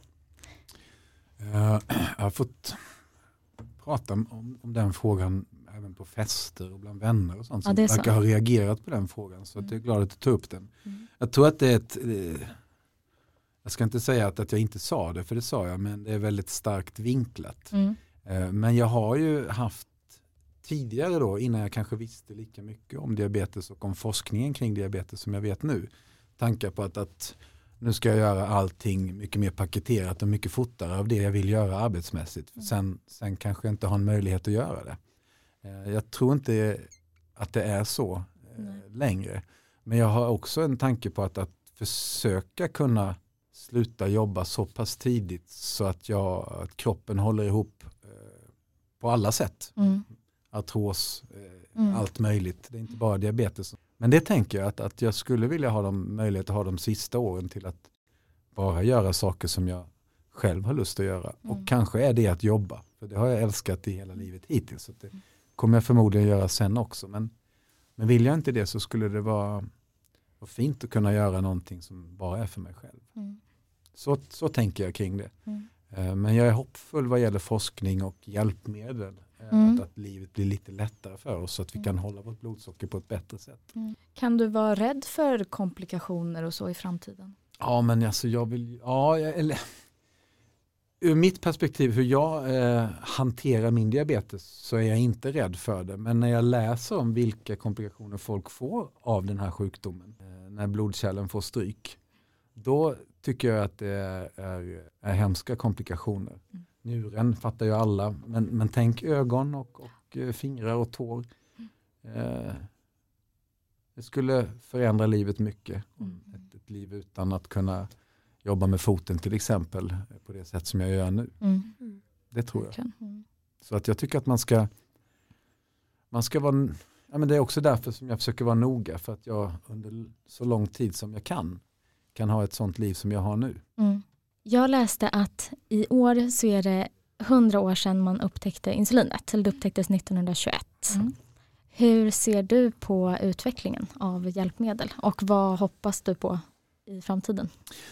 Eh, Jag har fått prata om, om den frågan även på fester och bland vänner och sånt Ja, som så. verkar ha reagerat på den frågan. Så att jag är glad att du tog upp den. Mm. Jag tror att det är ett, eh, jag ska inte säga att, att jag inte sa det, för det sa jag, men det är väldigt starkt vinklat. Mm. Eh, Men jag har ju haft tidigare då, innan jag kanske visste lika mycket om diabetes och om forskningen kring diabetes som jag vet nu, tankar på att, att nu ska jag göra allting mycket mer paketerat och mycket fortare av det jag vill göra arbetsmässigt. För sen, sen kanske jag inte har en möjlighet att göra det. Eh, Jag tror inte att det är så eh, Nej. längre. Men jag har också en tanke på att, att försöka kunna sluta jobba så pass tidigt så att, jag, att kroppen håller ihop eh, på alla sätt. Mm. Artros, eh, Mm. allt möjligt. Det är inte bara diabetes. Men det tänker jag att, att jag skulle vilja ha de, möjlighet att ha de sista åren till att bara göra saker som jag själv har lust att göra. Mm. Och kanske är det att jobba. För det har jag älskat i hela livet hittills. Så det kommer jag förmodligen göra sen också. Men, men vill jag inte det så skulle det vara, vara fint att kunna göra någonting som bara är för mig själv. Mm. Så, så tänker jag kring det. Mm. Eh, Men jag är hoppfull vad gäller forskning och hjälpmedel. Eh, Mm. Att, att livet blir lite lättare för oss så att vi kan hålla vårt blodsocker på ett bättre sätt. Kan du vara rädd för komplikationer och så i framtiden? Ja men alltså jag vill, ja eller ur mitt perspektiv hur jag eh, hanterar min diabetes så är jag inte rädd för det. Men när jag läser om vilka komplikationer folk får av den här sjukdomen, eh, när blodkärlen får stryk, då tycker jag att det är, är, hemska komplikationer. Mm. Njuren fattar ju alla, men, men tänk ögon och, och eh, fingrar och tår. Eh, det skulle förändra livet mycket. Mm. Ett, ett liv utan att kunna jobba med foten till exempel på det sätt som jag gör nu. Mm. Mm. Det tror jag. Mm. Så att jag tycker att man ska man ska vara, ja men det är också därför som jag försöker vara noga för att jag under så lång tid som jag kan kan ha ett sånt liv som jag har nu. Mm. Jag läste att i år så är det 100 år sedan man upptäckte insulinet, eller det upptäcktes 1921. Mm. Hur ser du på utvecklingen av hjälpmedel och vad hoppas du på i framtiden?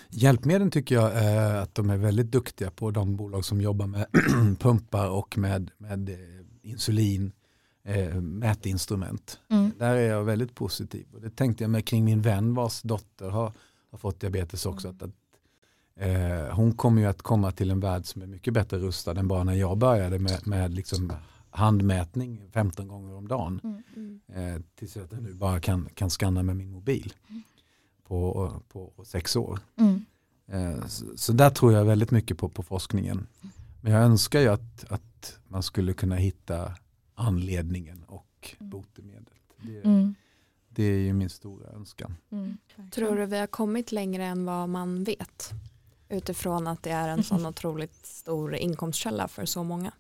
Hjälpmedel tycker jag är att de är väldigt duktiga på de bolag som jobbar med pumpar och med, med eh, insulin, eh, mätinstrument. Mm. Där är jag väldigt positiv. Och det tänkte jag med kring min vän vars dotter har, har fått diabetes också. Att, att, eh, hon kommer ju att komma till en värld som är mycket bättre rustad än bara när jag började med, med liksom handmätning 15 gånger om dagen. Mm. Eh, tills jag nu bara kan, kan med min mobil på, på sex år. Mm. Eh, så, så där tror jag väldigt mycket på, på forskningen. Men jag önskar ju att, att man skulle kunna hitta anledningen och botemedlet. Det, Mm. Det är ju min stora önskan. Mm. Tror du vi har kommit längre än vad man vet? Utifrån att det är en sån otroligt stor inkomstkälla för så många.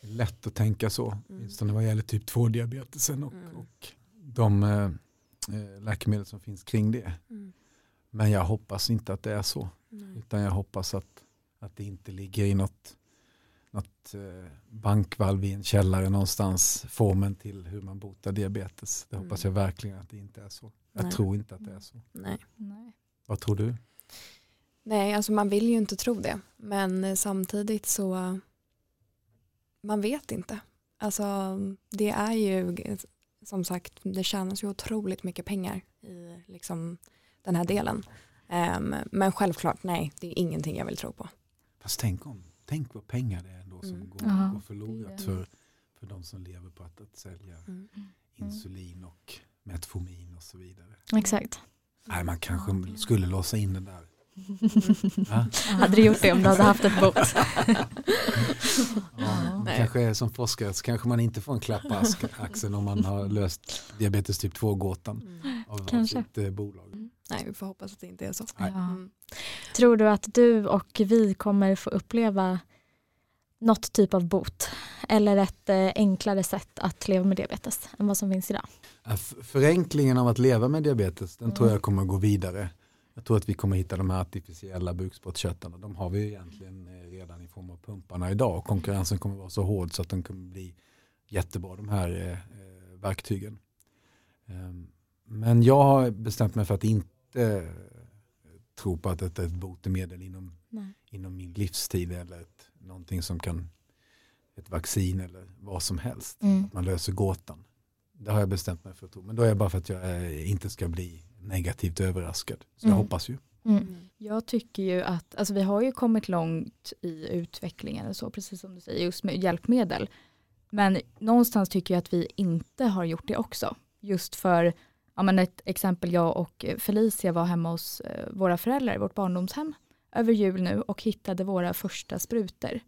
Lätt att tänka så, Mm. åtminstone vad gäller typ 2-diabetesen och, Mm. och de eh, eh, läkemedel som finns kring det. Mm. Men jag hoppas inte att det är så. Nej. Utan jag hoppas att, att det inte ligger i något, något eh, bankvalv i en källare någonstans. Formen till hur man botar diabetes. Det hoppas jag Mm. verkligen att det inte är så. Jag Nej. tror inte att det är så. Nej. Nej. Vad tror du? Nej, alltså man vill ju inte tro det. Men eh, samtidigt så man vet inte. Alltså det är ju som sagt, det tjänas ju otroligt mycket pengar i liksom den här delen. Ehm, men självklart, nej, det är ingenting jag vill tro på. Fast tänk om. Tänk vad pengar det är som Mm. går, Ja, går förlorat för, för de som lever på att, att sälja Mm. insulin och metformin och så vidare. Exakt. Nej, man kanske skulle låsa in den där. Ja? Hade du gjort det om du hade haft ett bot? Ja, kanske är som forskare så kanske man inte får en klapp på axeln om man har löst diabetes typ 2-gåtan av, av Kanske. sitt eh, bolag. Nej, vi får hoppas att det inte är så. Ja. Mm. Tror du att du och vi kommer få uppleva något typ av bot eller ett eh, enklare sätt att leva med diabetes än vad som finns idag? Förenklingen av att leva med diabetes den Mm. tror jag kommer att gå vidare. Jag tror att vi kommer hitta de här artificiella bukspottkörtlarna. De har vi egentligen eh, redan i form av pumparna idag. Konkurrensen kommer att vara så hård så att de kommer bli jättebra de här eh, verktygen. Ehm, Men jag har bestämt mig för att inte tro på att det är ett botemedel inom Nej. inom min livstid eller ett, någonting som kan, ett vaccin eller vad som helst. Mm. Att man löser gåtan. Det har jag bestämt mig för att tro. Men då är det bara för att jag inte ska bli negativt överraskad. Så jag Mm. hoppas ju. Mm. Jag tycker ju att, alltså vi har ju kommit långt i utvecklingen och så, precis som du säger, just med hjälpmedel. Men någonstans tycker jag att vi inte har gjort det också. Just för, ja men ett exempel, jag och Felicia var hemma hos eh, våra föräldrar i vårt barndomshem över jul nu och hittade våra första sprutor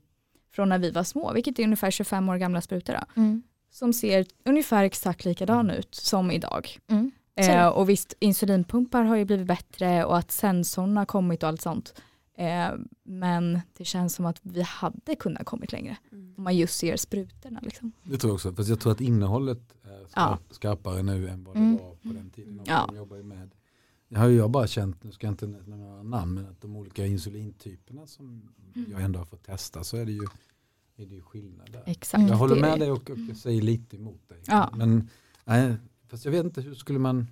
från när vi var små, vilket är ungefär 25 år gamla sprutor då, Mm. som ser ungefär exakt likadan ut som idag. Mm. Eh, och visst, insulinpumpar har ju blivit bättre och att sensorn har kommit och allt sånt. Eh, men det känns som att vi hade kunnat kommit längre. Mm. Om man just ser sprutorna. Liksom. Det tror jag också. Fast jag tror att innehållet är skarp, Ja. skarpare nu än vad det Mm. var på den tiden. Och Ja. De jobbar ju med. Det har ju jag bara känt, nu ska jag inte nämna några namn, men att de olika insulintyperna som jag ändå har fått testa så är det ju, är det ju skillnad där. Exakt. Mm. Jag håller med dig och, och jag säger lite emot dig. Ja. Men nej, fast jag vet inte hur skulle man,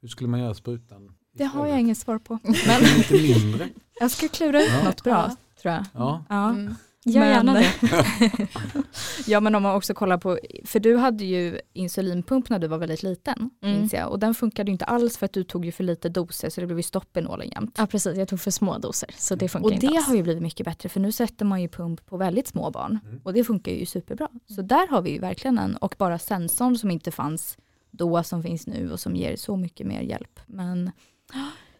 hur skulle man göra sprutan? Det har jag inget svar på. Men Men lite mindre. jag ska klura ut Ja. något bra, tror jag. Ja. Ja. Mm. Gör Men- gärna det. ja men om man också kollar på, för du hade ju insulinpump när du var väldigt liten, Mm. minns jag. Och den funkade ju inte alls för att du tog ju för lite doser så det blev ju stopp i nålen jämt. Ja precis, jag tog för små doser så det funkar Och inte det alls. har ju blivit mycket bättre för nu sätter man ju pump på väldigt små barn Mm. och det funkar ju superbra. Så där har vi ju verkligen en och bara sensorn som inte fanns då som finns nu och som ger så mycket mer hjälp. Men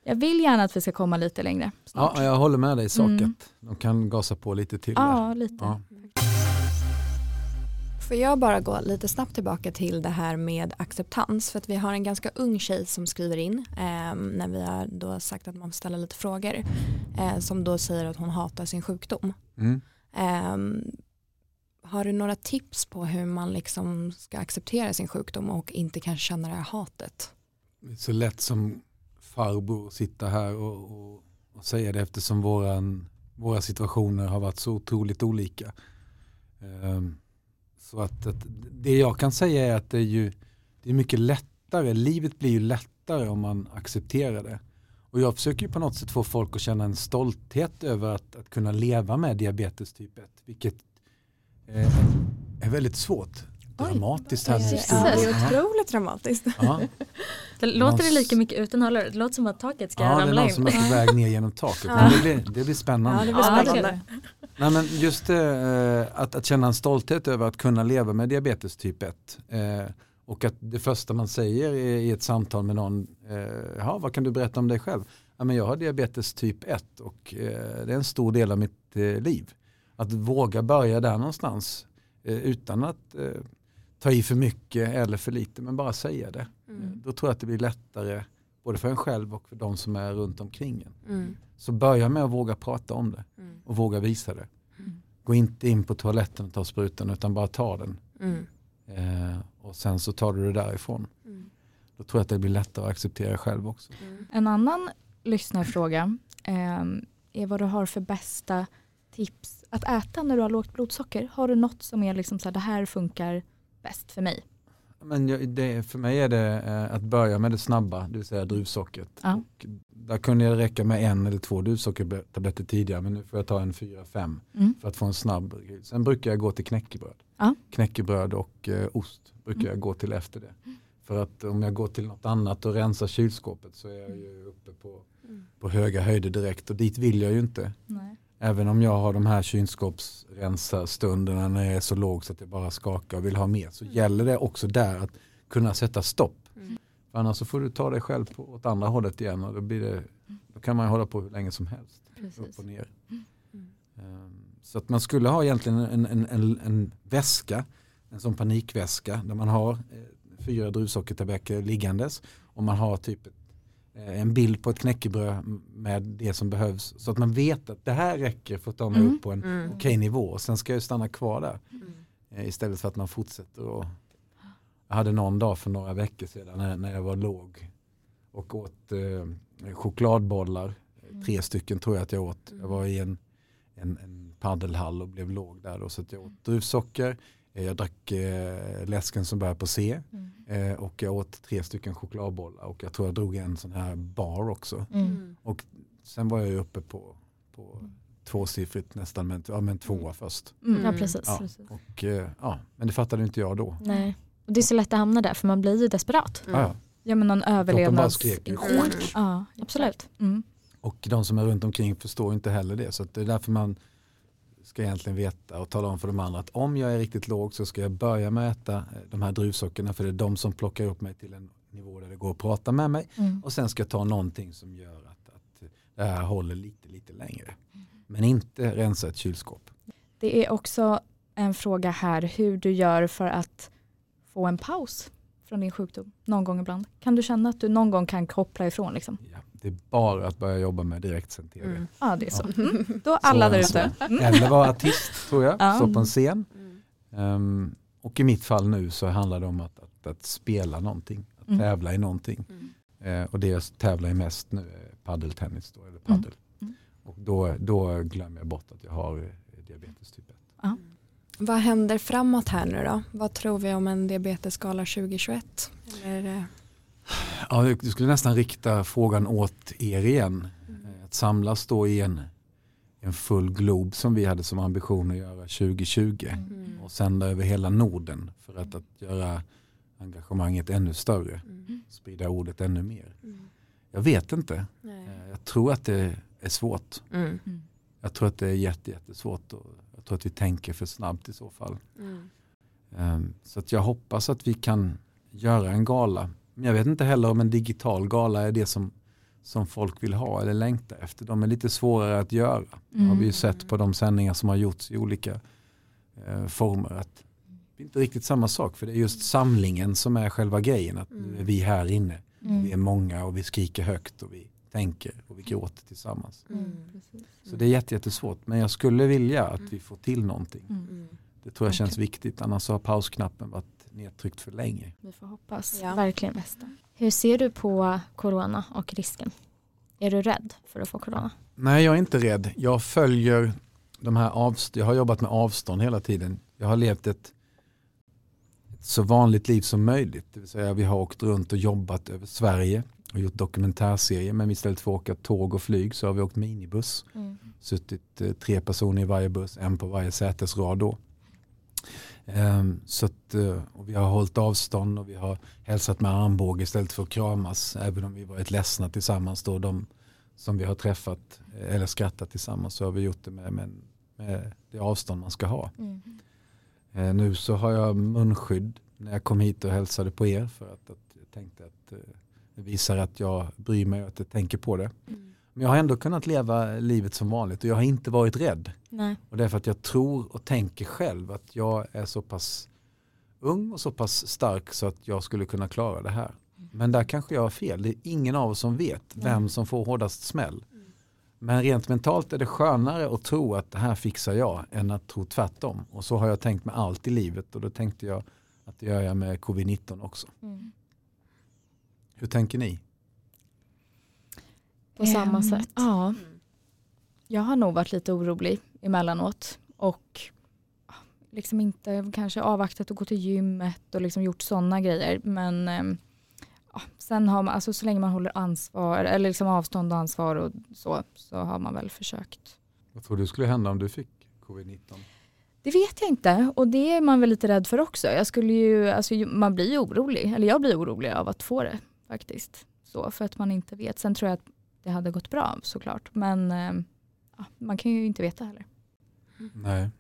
jag vill gärna att vi ska komma lite längre snart. ja, jag håller med dig i sak Mm. de kan gasa på lite till. där. Ja, lite. Ja. Får jag bara gå lite snabbt tillbaka till det här med acceptans för att vi har en ganska ung tjej som skriver in eh, när vi har då sagt att man får ställa lite frågor eh, som då säger att hon hatar sin sjukdom. Mm. Eh, har du några tips på hur man liksom ska acceptera sin sjukdom och inte kanske känna det här hatet? Det är så lätt som farbror sitta här och, och, och säga det eftersom våran, våra situationer har varit så otroligt olika. Ehm, så att, att det jag kan säga är att det är ju det är mycket lättare, livet blir ju lättare om man accepterar det. Och jag försöker ju på något sätt få folk att känna en stolthet över att, att kunna leva med diabetes typ 1, vilket eh, är väldigt svårt. Dramatiskt här. Ja, det är otroligt dramatiskt. Ja. Det låter det lika mycket utan hörlurar? Det låter som att taket ska Ja, det är ramla någon in. som är på väg ner genom taket. Men det, blir, det blir spännande. Ja, det blir Ja, det spännande. Nej, men just eh, att, att känna en stolthet över att kunna leva med diabetes typ 1. Eh, och att det första man säger i, ett samtal med någon, eh, ja, vad kan du berätta om dig själv? Ja, men jag har diabetes typ 1 och det är en stor del av mitt liv. Att våga börja där någonstans utan att ta i för mycket eller för lite men bara säga det. Mm. Då tror jag att det blir lättare både för en själv och för de som är runt omkring en. Mm. Så börja med att våga prata om det Mm. och våga visa det. Mm. Gå inte in på toaletten och ta sprutan utan bara ta den. Mm. Eh, och sen så tar du det därifrån. Mm. Då tror jag att det blir lättare att acceptera själv också. Mm. En annan lyssnarfråga eh, är vad du har för bästa tips att äta när du har lågt blodsocker. Har du något som är liksom så här, det här funkar bäst för mig? Men jag, det, för mig är det eh, att börja med det snabba, det vill säga druvsockret. Ja. Där kunde det räcka med en eller två druvsockertabletter tidigare men nu får jag ta en fyra, fem Mm. för att få en snabb. Sen brukar jag gå till knäckebröd. Ja. Knäckebröd och eh, ost brukar Mm. jag gå till efter det. För att om jag går till något annat och rensar kylskåpet så är jag ju uppe på, Mm. på höga höjder direkt och dit vill jag ju inte. Nej. Även om jag har de här kylskåpsrensarstunderna när jag är så låg så att jag bara skakar och vill ha mer så gäller det också där att kunna sätta stopp. Mm. För annars så får du ta dig själv på, åt andra hållet igen och då, blir det, då kan man hålla på hur länge som helst. Upp Precis. och ner. Mm. Ehm, Så att man skulle ha egentligen en, en, en, en väska, en sån panikväska där man har eh, fyra druvsockertabletter liggandes och man har typ ett, en bild på ett knäckebröd med det som behövs så att man vet att det här räcker för att ta mig Mm. upp på en Mm. okej nivå och sen ska jag stanna kvar där Mm. eh, istället för att man fortsätter och jag hade någon dag för några veckor sedan när, när jag var låg och åt eh, chokladbollar, Mm. tre stycken tror jag att jag åt. Jag var i en, en, en paddelhall och blev låg där då, så att jag åt druvsocker, eh, jag drack eh, läsken som börjar på C Mm. eh, och jag åt tre stycken chokladbollar och jag tror jag drog en sån här bar också. Mm. Mm. Sen var jag ju uppe på, på tvåsiffrigt nästan, men, ja, men tvåa Mm. först. Mm. Ja, precis. Ja. Och, eh, ja, men det fattade inte jag då. Nej. Och det är så lätt att hamna där för man blir ju desperat. Mm. Ja, ja. Men någon överlevnads... Mm. Ja, Absolut. Mm. Och de som är runt omkring förstår inte heller det. Så att det är därför man ska egentligen veta och tala om för de andra att om jag är riktigt låg så ska jag börja med att äta eh, de här druvsockerna för det är de som plockar upp mig till en nivå där det går att prata med mig. Mm. Och sen ska jag ta någonting som gör att, att det här håller lite, lite längre. Men inte rensa ett kylskåp. Det är också en fråga här hur du gör för att få en paus från din sjukdom någon gång ibland. Kan du känna att du någon gång kan koppla ifrån? Liksom? Ja, det är bara att börja jobba med direktsänd tv. Mm. Ja det är så. Mm. Då alla där är ute. det. Mm. Eller vara artist tror jag, Ja. stå på en scen. Mm. Ehm, och i mitt fall nu så handlar det om att, att, att spela någonting, att Mm. tävla i någonting. Mm. Eh, och det jag tävlar i mest nu är paddeltennis då, eller paddel. Mm. Och då, då glömmer jag bort att jag har eh, diabetes typ 1. Vad händer framåt här nu då? Vad tror vi om en diabetesskala 2021? Eller, eh, Ja, jag skulle nästan rikta frågan åt er igen. Eh, Att samlas då i en, en full glob som vi hade som ambition att göra 2020 mm. och sända över hela Norden för att, att göra engagemanget ännu större, Mm. sprida ordet ännu mer. Mm. Jag vet inte. Nej. Eh, Jag tror att det är svårt. Mm. Jag tror att det är jätte, jättesvårt och jag tror att vi tänker för snabbt i så fall. Mm. Ehm, Så att jag hoppas att vi kan göra en gala. Men jag vet inte heller om en digital gala är det som, som folk vill ha eller längtar efter. De är lite svårare att göra. Det har vi ju sett på de sändningar som har gjorts i olika eh, former. Att det är inte riktigt samma sak för det är just samlingen som är själva grejen. Att nu är vi här inne. Vi är Mm. många och vi skriker högt och vi tänker och vi gråter tillsammans. Mm. Så det är jätte, jättesvårt. Men jag skulle vilja att vi får till någonting. Mm. Det tror jag känns viktigt. Annars har pausknappen varit nedtryckt för länge. Vi får hoppas. Ja. Verkligen. Hur ser du på corona och risken? Är du rädd för att få corona? Nej, jag är inte rädd. Jag följer de här avstånd. Jag har jobbat med avstånd hela tiden. Jag har levt ett ett så vanligt liv som möjligt. Det vill säga vi har åkt runt och jobbat över Sverige och gjort dokumentärserier men istället för att åka tåg och flyg så har vi åkt minibuss. Mm. Suttit eh, tre personer i varje buss, en på varje sätesrad då. Ehm, så att, eh, och vi har hållit avstånd och vi har hälsat med armbåge istället för att kramas. Även om vi varit ledsna tillsammans då. De som vi har träffat eh, eller skrattat tillsammans så har vi gjort det med, med, med det avstånd man ska ha. Mm. Eh, nu så har jag munskydd när jag kom hit och hälsade på er för att, att jag tänkte att det visar att jag bryr mig och att jag tänker på det. Men jag har ändå kunnat leva livet som vanligt och jag har inte varit rädd. Nej. Och det är för att jag tror och tänker själv att jag är så pass ung och så pass stark så att jag skulle kunna klara det här. Men där kanske jag har fel. Det är ingen av oss som vet vem som får hårdast smäll. Men rent mentalt är det skönare att tro att det här fixar jag än att tro tvärtom. Och så har jag tänkt med allt i livet och då tänkte jag att det gör jag med covid-19 också. Mm. Hur tänker ni? På samma Ehm, sätt. Ja. Jag har nog varit lite orolig emellanåt och liksom inte kanske avvaktat att gå till gymmet och liksom gjort sådana grejer. Men ehm, ja, sen har man, alltså så länge man håller ansvar, eller liksom avstånd och ansvar och så, så har man väl försökt. Vad tror du skulle hända om du fick covid-19? Det vet jag inte och det är man väl lite rädd för också. Jag skulle ju, alltså, man blir ju orolig, eller jag blir orolig av att få det faktiskt. Så, för att man inte vet. Sen tror jag att det hade gått bra såklart. Men eh, ja, man kan ju inte veta heller. Nej,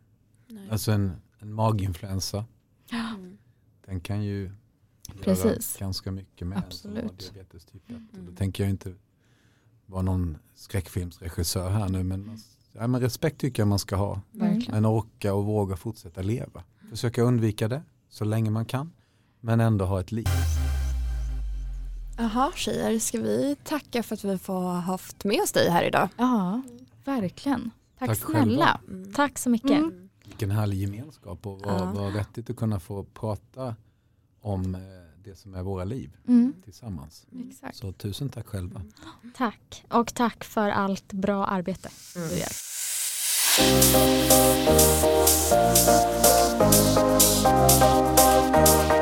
Nej. alltså en, en maginfluensa. Mm. Den kan ju göra Precis. ganska mycket med en som har Absolut. diabetes typ 1. Och Då Mm. tänker jag inte vara någon skräckfilmsregissör här nu men, ja, men respekt tycker jag man ska ha. Verkligen. Men orka och våga fortsätta leva. Försöka undvika det så länge man kan men ändå ha ett liv. Jaha tjejer, ska vi tacka för att vi får haft med oss dig här idag? Ja, verkligen. Tack, Tack snälla. Mm. Tack så mycket. Mm. Vilken härlig gemenskap och vad, ja. vad vettigt att kunna få prata om eh, det som är våra liv mm. tillsammans. Mm. Så tusen tack själva. Mm. Tack och tack för allt bra arbete du mm. gör. Mm.